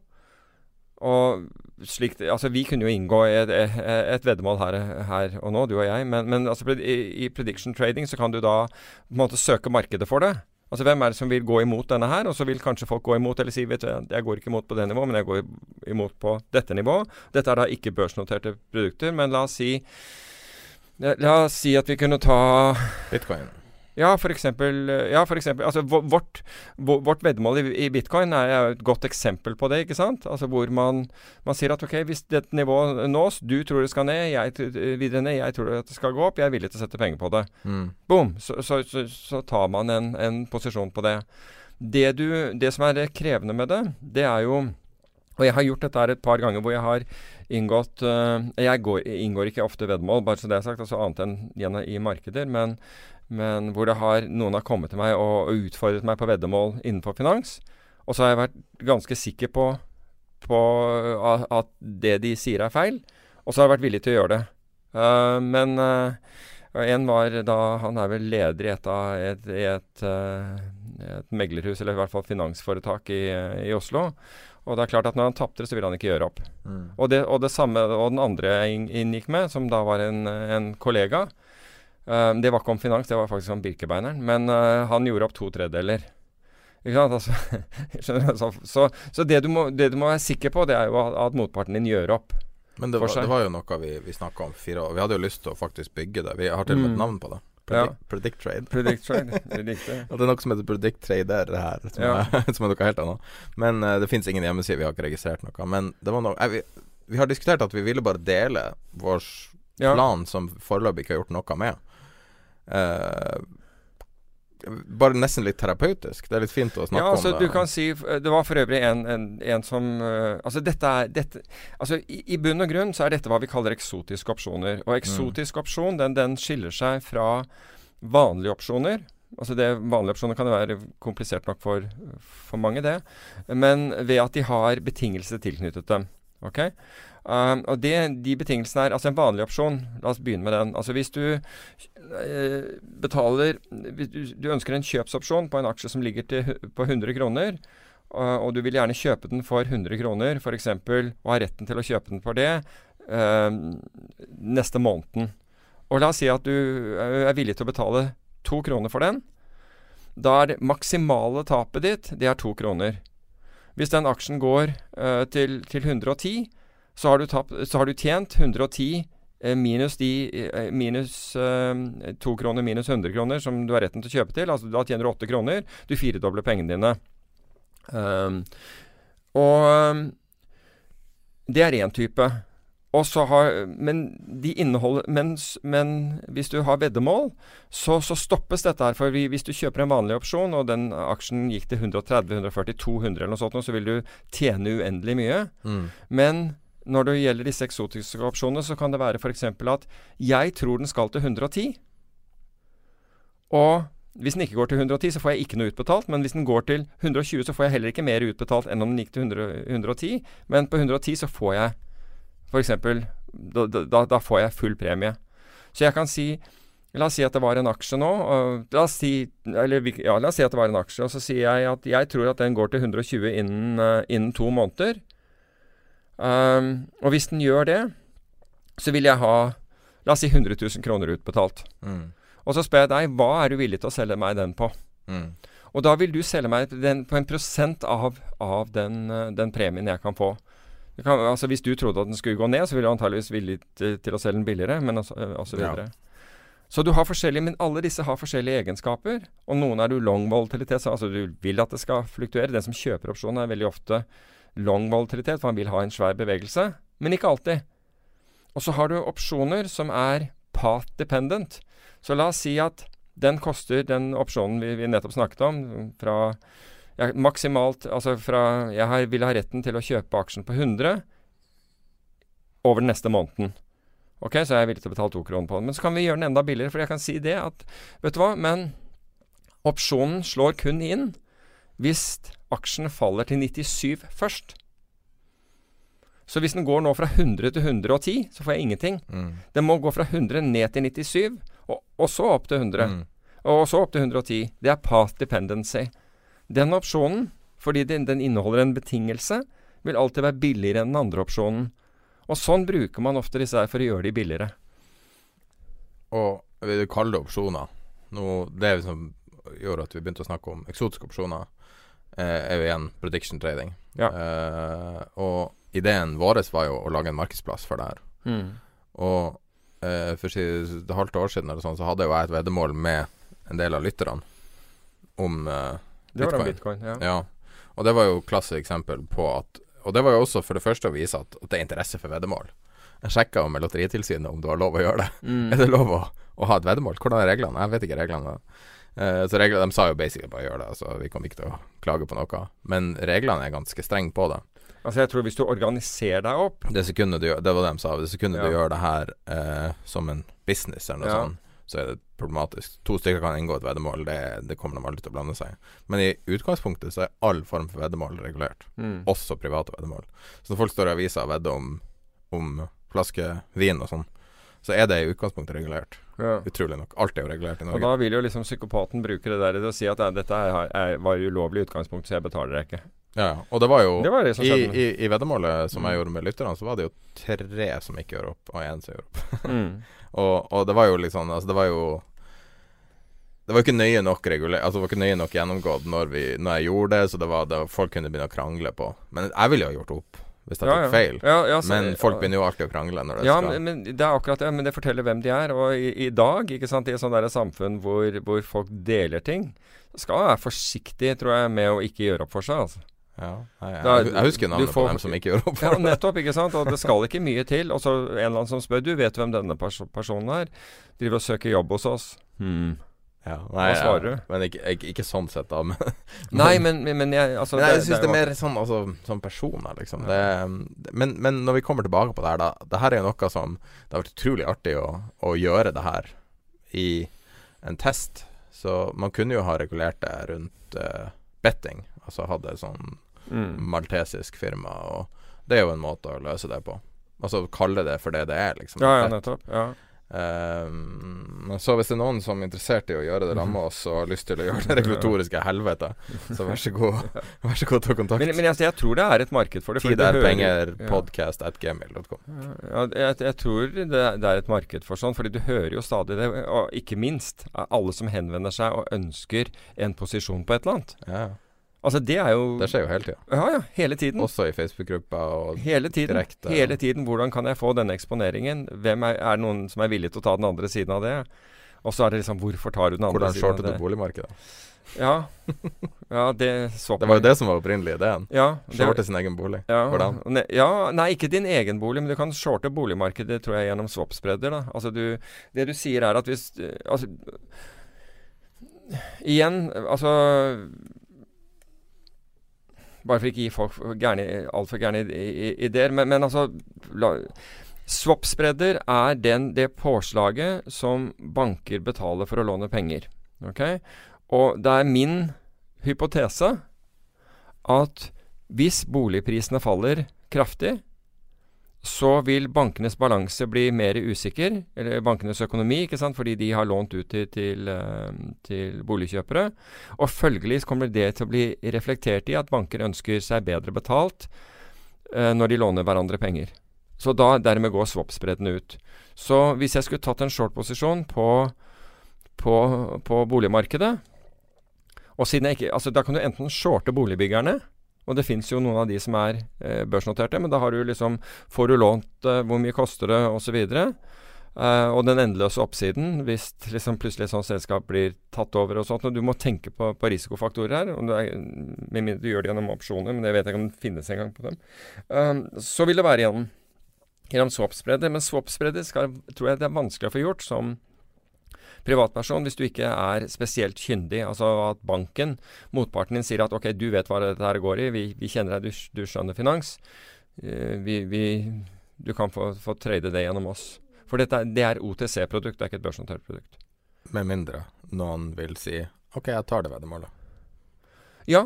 Og slik, altså Vi kunne jo inngå et, et veddemål her, her, og nå, du og jeg. Men, men altså, i, i, prediction trading så kan du da på en måte søke markedet for det. Altså Hvem er det som vil gå imot denne her? Og så vil kanskje folk gå imot, eller si vet du, jeg går ikke imot på det nivået, men jeg går imot på dette nivået. Dette er da ikke børsnoterte produkter, men la oss si La oss si at vi kunne ta Bitcoin. Ja, for eksempel, ja, for eksempel altså, vårt, vårt veddemål i, bitcoin er et godt eksempel på det. ikke sant? Altså Hvor man, man sier at ok, hvis dette nivået nås, du tror det skal ned, jeg videre ned, jeg tror det skal gå opp, jeg er villig til å sette penger på det. Mm. Boom! Så, så, så, så, tar man en, en posisjon på det. Det, du, det som er krevende med det, det er jo Og jeg har gjort dette her et par ganger hvor jeg har inngått uh, Jeg går, inngår ikke ofte veddemål, bare så det er sagt, altså annet enn i markeder. men men hvor har, noen har kommet til meg og, og, utfordret meg på veddemål innenfor finans. Og så har jeg vært ganske sikker på, på at det de sier er feil, og så har jeg vært villig til å gjøre det. Uh, men uh, en var da Han er vel leder i et, et, et, uh, et, meglerhus, eller i hvert fall finansforetak i, i, Oslo. Og det er klart at når han tapte så ville han ikke gjøre opp. Mm. Og, det, og, det, samme, og den andre jeg inngikk med, som da var en, en kollega, Uh, det var ikke om finans, det var faktisk om Birkebeineren. Men uh, han gjorde opp to tredeler. Ikke sant? Altså, så, så, så det, du må, det, du må, være sikker på, det er jo at, at motparten din gjør opp. Men det var, det var jo noe vi, vi snakka om fire år. Vi hadde jo lyst til å faktisk bygge det. Vi har til og med et mm. navn på det. Predict, ja. Predict Trade. Predict Trade, og det er noe som heter Predict Trader her, som, ja. er, som er, noe helt annet. Men uh, det fins ingen hjemmeside, vi har ikke registrert noe. Men det var noe vi, vi, har diskutert at vi ville bare dele vår plan som foreløpig ikke har gjort noe med. Uh, bare nesten litt terapeutisk. Det er litt fint å snakke ja, altså, om det. Du kan si, det var for øvrig en, en, en som uh, Altså, dette er dette, altså, i, i, bunn og grunn så er dette hva vi kaller eksotiske opsjoner. Og eksotisk mm. opsjon, den, den, skiller seg fra vanlige opsjoner. Altså det Vanlige opsjoner kan være komplisert nok for, for mange, det. Men ved at de har betingelser tilknyttet dem. Ok? Um, og det, de betingelsene er Altså en vanlig opsjon, la oss begynne med den. Altså hvis du eh, betaler hvis du, du ønsker en kjøpsopsjon på en aksje som ligger til, på 100 kroner, og, og du vil gjerne kjøpe den for 100 kroner, f.eks., og har retten til å kjøpe den for det eh, neste måneden. Og la oss si at du eh, er villig til å betale to kroner for den. Da er det maksimale tapet ditt det er to kroner. Hvis den aksjen går uh, til, til 110, så har, tapt, så har du tjent 110 eh, minus de eh, minus to uh, kroner minus 100 kroner som du har retten til å kjøpe til. Altså da tjener du åtte kroner. Du firedobler pengene dine. Um, og um, det er én type. Har, men de inneholder men, men hvis du har veddemål, så, så stoppes dette her. For hvis du kjøper en vanlig opsjon, og den aksjen gikk til 130, 140, 200 eller noe sånt, så vil du tjene uendelig mye. Mm. Men når det gjelder disse eksotiske opsjonene, så kan det være f.eks. at jeg tror den skal til 110. Og hvis den ikke går til 110, så får jeg ikke noe utbetalt. Men hvis den går til 120, så får jeg heller ikke mer utbetalt enn om den gikk til 100, 110. Men på 110 så får jeg f.eks. Da, da, da får jeg full premie. Så jeg kan si La oss si at det var en aksje nå. La, oss si, eller, ja, la oss si at det var en aksje, og så sier jeg at jeg tror at den går til 120 innen, eh, innen to måneder. Um, og hvis den gjør det, så vil jeg ha La oss si 100 000 kroner utbetalt. Mm. Og så spør jeg deg hva er du villig til å selge meg den på? Mm. Og da vil du selge meg den på en prosent av, av den, eh, den premien jeg kan få. Kan, altså Hvis du trodde at den skulle gå ned, så ville du antageligvis villig til, å selge den billigere, men også, også videre. Ja. videre. Så du har forskjellige, men alle disse har forskjellige egenskaper. Og noen er du long volatilitet, så altså du vil at det skal fluktuere. Den som kjøper opsjonen er veldig ofte long volatilitet, for han vil ha en svær bevegelse. Men ikke alltid. Og så har du opsjoner som er path dependent. Så la oss si at den koster den opsjonen vi, vi nettopp snakket om, fra ja, maksimalt Altså fra Jeg har, vil ha retten til å kjøpe aksjen på 100 over den neste måneden. Ok, så er jeg villig til å betale to kroner på den. Men så kan vi gjøre den enda billigere, for jeg kan si det at Vet du hva, men opsjonen slår kun inn hvis aksjen faller til 97 først. Så hvis den går nå fra 100 til 110, så får jeg ingenting. Mm. Den må gå fra 100 ned til 97, og, og så opp til 100. Mm. Og så opp til 110. Det er path dependency. Den opsjonen, fordi den, den inneholder en betingelse, vil alltid være billigere enn den andre opsjonen. Og sånn bruker man ofte disse her for å gjøre de billigere. Og vil du kalle det opsjoner Nå, Det som gjorde at vi begynte å snakke om eksotiske opsjoner, eh, er jo igjen prediction trading. Ja. Eh, og ideen vår var jo å lage en markedsplass for det her. Og eh, for et halvt år siden eller sånn, så hadde jo jeg et veddemål med en del av lytterne om eh, Det var da Bitcoin. Ja. Ja. Og det var jo klasse eksempel på at Og det var jo også for det første å vise at, at det er interesse for veddemål. Jeg sjekka med Lotteritilsynet om du har lov å gjøre det. Mm. Er det lov å, å ha et veddemål? Hvordan er reglene? Jeg vet ikke reglene. Eh, så reglene, De sa jo basically bare gjør det, så vi kommer ikke til å klage på noe. Men reglene er ganske strenge på det. Altså jeg tror hvis du organiserer deg opp Det sekundet du det var det de sa. Det sekundet Ja. du gjør det her eh, som en business eller noe Ja. sånt, så er det problematisk. To stykker kan inngå et veddemål, det, det kommer de aldri til å blande seg i. Men i utgangspunktet så er all form for veddemål regulert, mm. også private veddemål. Så når folk står i avisa og vedder om, om flaske vin og sånn, så er det i utgangspunktet regulert. ja. Utrolig nok. Alt er jo regulert i Norge. Og da vil jo liksom psykopaten bruke det der til å si at «Nei, dette er, er, var ulovlig i utgangspunktet, så jeg betaler deg ikke. Ja. Og det var jo Det var det som i, i, I veddemålet som Mm. jeg gjorde med lytterne, så var det jo tre som ikke gjør opp, og én som gjør opp. Mm. Og, og det var jo liksom Altså, det var jo Det var ikke nøye nok regulert Altså, det var ikke nøye nok gjennomgått når, vi, når jeg gjorde det, så det var det folk kunne begynne å krangle på. Men jeg ville jo ha gjort opp hvis jeg Ja, tok ja. feil. Ja, ja, så- Men folk begynner jo alltid å krangle når det Ja, skal men, men det er akkurat det. Men det forteller hvem de er. Og i, i dag, ikke sant, i et sånt samfunn hvor, hvor folk deler ting, skal man være forsiktig, tror jeg, med å ikke gjøre opp for seg. Altså. Ja, jeg, jeg, Da- jeg husker navnet får- på dem som ikke gjør opp Ja, for det. nettopp, ikke sant. Og det skal ikke mye til. Og så en eller annen som spør Du vet hvem denne pers personen er? Driver og søker jobb hos oss. Hmm. Ja, Hva svarer du? Men ikke, ikke, ikke sånn sett, da. Men, Nei, men, men, jeg altså, Men jeg syns det, det, er mer sånn altså, som personer, liksom. Det, men, men når vi kommer tilbake på det her, da Det her er jo noe som Det har vært utrolig artig å, å gjøre det her i en test. Så man kunne jo ha regulert det rundt uh, betting. Altså hadde sånn mm. maltesisk firma og Det er jo en måte å løse det på. Altså kalle det for det det er, liksom. Ja, ja, nettopp. Ja. Um, så hvis det er noen som er interessert i å gjøre det sammen med oss og har lyst til å gjøre det regulatoriske helvete, så vær så god, vær så god ta kontakt. Men, men jeg, jeg tror det er et marked for det. Tid er penger, ja. podcast at gmail.com. Ja, jeg, jeg tror det, det er et marked for sånn, fordi du hører jo stadig det. Og ikke minst alle som henvender seg og ønsker en posisjon på et eller annet. Ja, Altså det er jo det skjer jo hele tida. Ja, ja. Hele tiden. Også i Facebook-gruppa og Hele tiden. direkte, hele tiden. Hvordan kan jeg få denne eksponeringen? Hvem er, er det noen som er villig til å ta den andre siden av det? Og så er det liksom Hvorfor tar du den andre hvordan siden av det? Hvordan shortet du boligmarkedet. Ja. ja, det Det var jo det som var opprinnelig ideen. Ja, Shorte sin egen bolig. Ja, Hvordan? ne- ja, nei, ikke din egen bolig, men du kan shorte boligmarkedet tror jeg gjennom swap-spredder. Altså du, Det du sier er at hvis eh, Altså Igjen, altså Bare for ikke å gi folk altfor gærne ideer, men, men altså la, Swap-spredder er den, det påslaget som banker betaler for å låne penger. Okay? Og det er min hypotese at hvis boligprisene faller kraftig, så vil bankenes balanse bli mer usikker, eller bankenes økonomi, ikke sant, fordi de har lånt ut til, til, eh, til boligkjøpere. Og følgelig kommer det til å bli reflektert i at banker ønsker seg bedre betalt eh, når de låner hverandre penger. Så da dermed går swap-spreddene ut. Så hvis jeg skulle tatt en short-posisjon på, på, på boligmarkedet og siden jeg ikke, altså Da kan du enten shorte boligbyggerne, og det fins jo noen av de som er eh, børsnoterte, men da har du liksom Får du lånt eh, hvor mye koster det, osv. Uh, og den endeløse oppsiden hvis liksom plutselig et sånt selskap blir tatt over og sånt. Og du må tenke på, på risikofaktorer her. Du er, med mindre du gjør det gjennom opsjoner, men det vet jeg ikke om det finnes engang på dem. Um, så vil det være gjennom, gjennom swap-spredder. Men swap-spredder tror jeg det er vanskelig å få gjort som privatperson hvis du ikke er spesielt kyndig. Altså at banken, motparten din, sier at ok, du vet hva dette her går i, vi, vi kjenner deg, du, du skjønner finans. uh, vi, vi, du kan få, få trade det gjennom oss. For dette, det er OTC-produkt, det er ikke et børsnotert produkt. Med mindre noen vil si OK, jeg tar det veddemålet. Ja.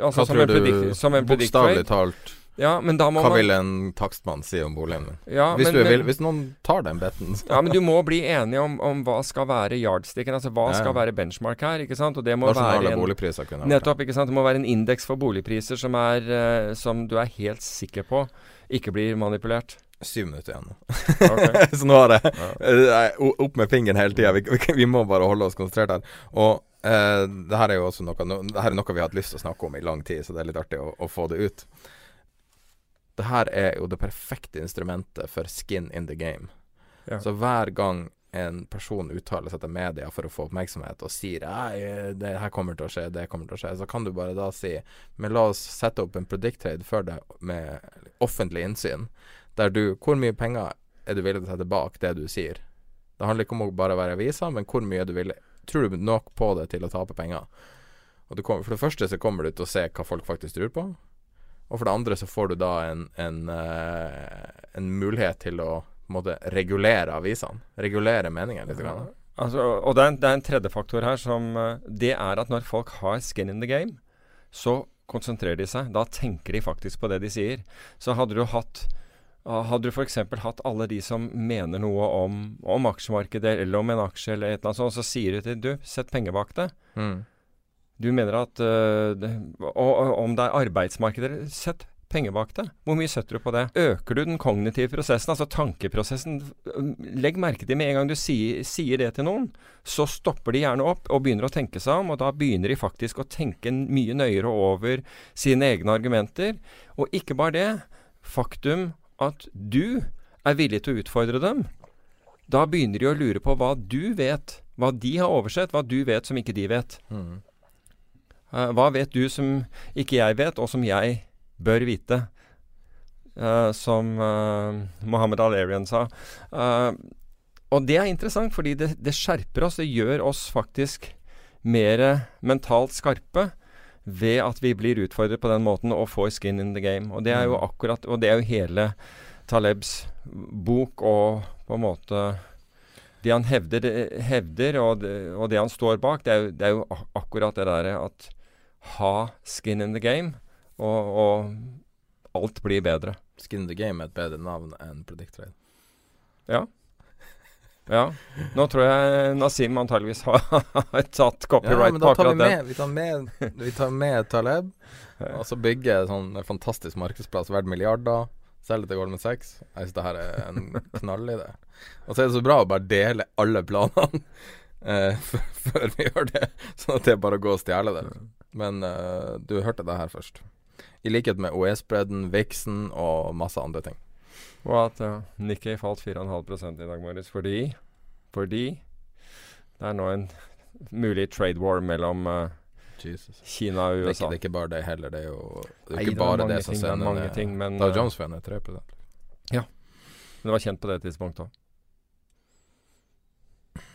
Altså som tror en predict, du, som en predict bokstavelig talt, Ja, men da må hva man vil en takstmann si om boligen din? ja, Hvis, men, du vil, hvis noen tar den betten, så Ja, men du må bli enige om, om hva skal være yardsticken. Altså hva Ja, skal være benchmark her, ikke sant. Og det må være en, boligpriser kunne vært. Nettopp. ikke sant? Det må være en indeks for boligpriser som, er, uh, som du er helt sikker på ikke blir manipulert. Syv minutter igjen Okay. Så nå har jeg Ja. eh, opp med fingeren hele tida. Vi, vi, vi må bare holde oss konsentrert her. Og eh, det her er jo også noe no, Det her er noe vi har hatt lyst til å snakke om i lang tid, så det er litt artig å, å få det ut. Det her er jo det perfekte instrumentet for skin in the game. Ja. Så hver gang en person uttaler seg til media for å få oppmerksomhet og sier det her kommer til å skje, det kommer til å skje, så kan du bare da si Men la oss sette opp en predict trade for det med offentlig innsyn, der du Hvor mye penger er du villig til å sette bak det du sier? Det handler ikke om å bare være avisa, men hvor mye du vil Tror du nok på det til å tape penger? Og du kommer, For det første så kommer du til å se hva folk faktisk tror på. Og for det andre så får du da en, en, eh, en mulighet til å måte regulere avisene. Regulere meningen litt. Ja. Altså, og det er, en, det er en tredje faktor her som eh, Det er at når folk har skin in the game, så konsentrerer de seg. Da tenker de faktisk på det de sier. Så hadde du hatt hadde du f.eks. hatt alle de som mener noe om, om aksjemarkedet eller om en aksje eller et eller annet sånt, og så sier du til du, sett penger bak det. Mm. Du mener at øh, og, og om det er arbeidsmarkedet Sett penger bak det. Hvor mye setter du på det? Øker du den kognitive prosessen, altså tankeprosessen Legg merke til med en gang du sier, sier det til noen, så stopper de gjerne opp og begynner å tenke seg om, og da begynner de faktisk å tenke mye nøyere over sine egne argumenter. Og ikke bare det. Faktum at du er villig til å utfordre dem. Da begynner de å lure på hva du vet, hva de har oversett, hva du vet som ikke de vet. Mm. Eh, hva vet du som ikke jeg vet, og som jeg bør vite? Eh, som uh, Mohammed Al-Arian sa. Eh, og det er interessant, fordi det, det skjerper oss. Det gjør oss faktisk mer mentalt skarpe ved at vi blir utfordret på den måten og får skin in the game. Og det er jo Mm. akkurat Og det er jo hele Talebs bok og på en måte det han hevder, hevder og, det, og det han står bak, det er jo, det er jo akkurat det derre at ha skin in the game, og, og alt blir bedre. Skin in the Game er et bedre navn enn Predict Trade. Ja. Ja. Nå tror jeg Nasim antageligvis har tatt copyright men på da tar vi akkurat den. med, vi tar med, vi tar med Taleb, og så bygger sånn en fantastisk markedsplass verdt milliarder. Selger til Goldman Sachs. Jeg syns det her er en knallidé. Og så er det så bra å bare dele alle planene eh, før vi gjør det, sånn at det er bare å gå og stjele det. Men uh, du hørte det her først. I likhet med OE-spredden, Vixen og masse andre ting. Og at uh, Nikkei falt 4,5 i dag morges fordi Fordi det er nå en mulig trade war mellom uh, Jesus. Kina og Det er, ikke, USA. det er ikke bare det heller. Det er jo det er Nei, ikke det bare mange det som ting, det er sender mange ting, men, Dow eh, Jones ned 3 Men det var kjent på det tidspunktet òg.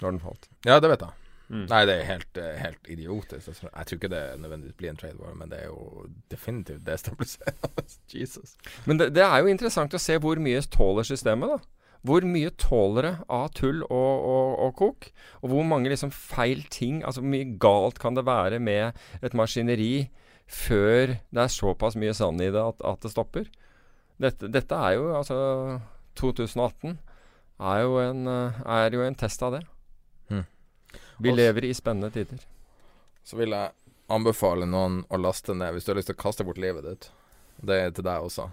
Når den falt. Ja, det vet jeg. Mm. Nei, det er helt, eh, helt idiotisk. Jeg tror- Jeg tror ikke det nødvendigvis blir en trade war, men det er jo definitivt destabiliserende. Jesus. Men det, det er jo interessant å se hvor mye tåler systemet, da. Hvor mye tåler det av tull og, og, og kok? Og hvor mange liksom feil ting Altså hvor mye galt kan det være med et maskineri før det er såpass mye sand i det at, at det stopper? Dette, dette er jo altså 2018 er jo en, eh, er jo en test av det. Vi Også, lever i spennende tider. Så vil jeg anbefale noen å laste ned, hvis du har lyst til å kaste bort livet ditt. Det er til deg også.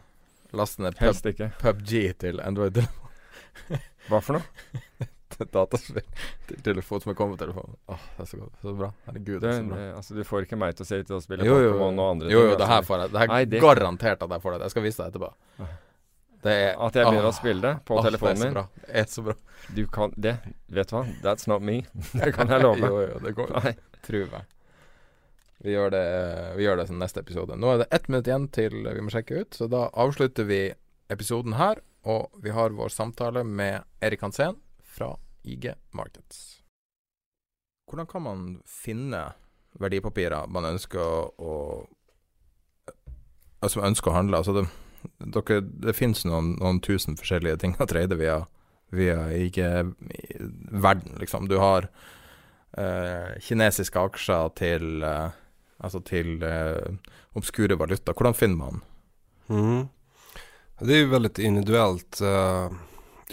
Laste ned pub, PubG til Android Hva for noe? dataspill til telefon som er kommet på telefonen. Åh, det er så godt. Så bra. Herregud, Det, er så bra. det, altså, du får ikke meg til å se ut til å spille Jo, jo, Pokémon og andre jo, jo, ting. det her altså. får jeg. Det her Nei, det- garantert at jeg får det. Jeg skal vise deg etterpå. Det er At jeg begynner å spille det på åh, telefonen min. Det er så bra. Du kan det. Vet du hva? That's not me. Det kan jeg love. jo, jo, det går. Nei. Tror meg. Vi gjør det, vi gjør det som neste episode. Nå er det ett minutt igjen til vi må sjekke ut, så da avslutter vi episoden her. Og vi har vår samtale med Erik Hansen fra IG Markets. Hvordan kan man finne verdipapirer man ønsker å, å Altså ønsker å handle? Altså det, dere, det finnes noen, noen tusen forskjellige ting å trade via, via ikke verden, liksom. Du har uh, kinesiske aksjer til uh, Altså til uh, obskure valuta. Hvordan finner man? Mm. Det er jo veldig individuelt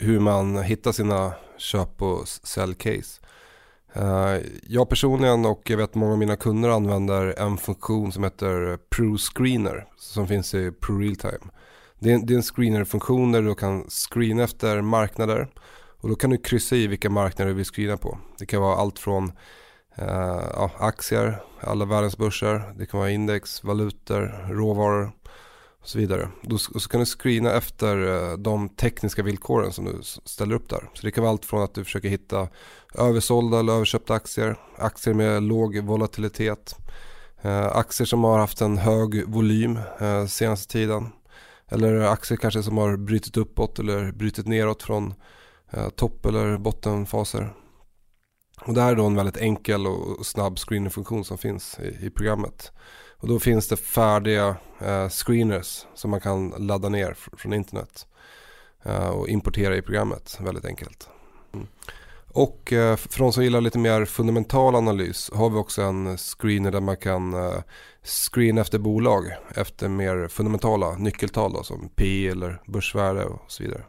hur man finner sine kjøp- og s- säljcase. Eh, jag personligen och jag vet många av mina kunder använder en funktion som heter Pro Screener som finns i Pro Realtime. Det är, är en screener-funktion där du kan screena efter marknader och då kan du kryssa i vilka marknader du vill screena på. Det kan vara allt från eh, aktier, alla världens börser, det kan vara index, valutor, råvaror och så vidare. Och så kan du screena efter eh, de tekniska villkoren som du ställer upp där. Så det kan vara allt från att du försöker hitta översålda eller överköpta aktier, aktier med låg volatilitet, eh, aktier som har haft en hög volym eh, senaste tiden. Eller aktier kanske som har brutit uppåt eller brutit neråt från topp eller bottenfaser. Och det här är då en väldigt enkel och snabb screeningfunktion som finns i programmet. Och då finns det färdiga eh, screeners som man kan ladda ner fr- från internet eh, och importera i programmet väldigt enkelt. Mm. Och eh, för de som gillar lite mer fundamental analys har vi också en screener där man kan eh, screena efter bolag efter mer fundamentala nyckeltal då, som P eller börsvärde och så vidare.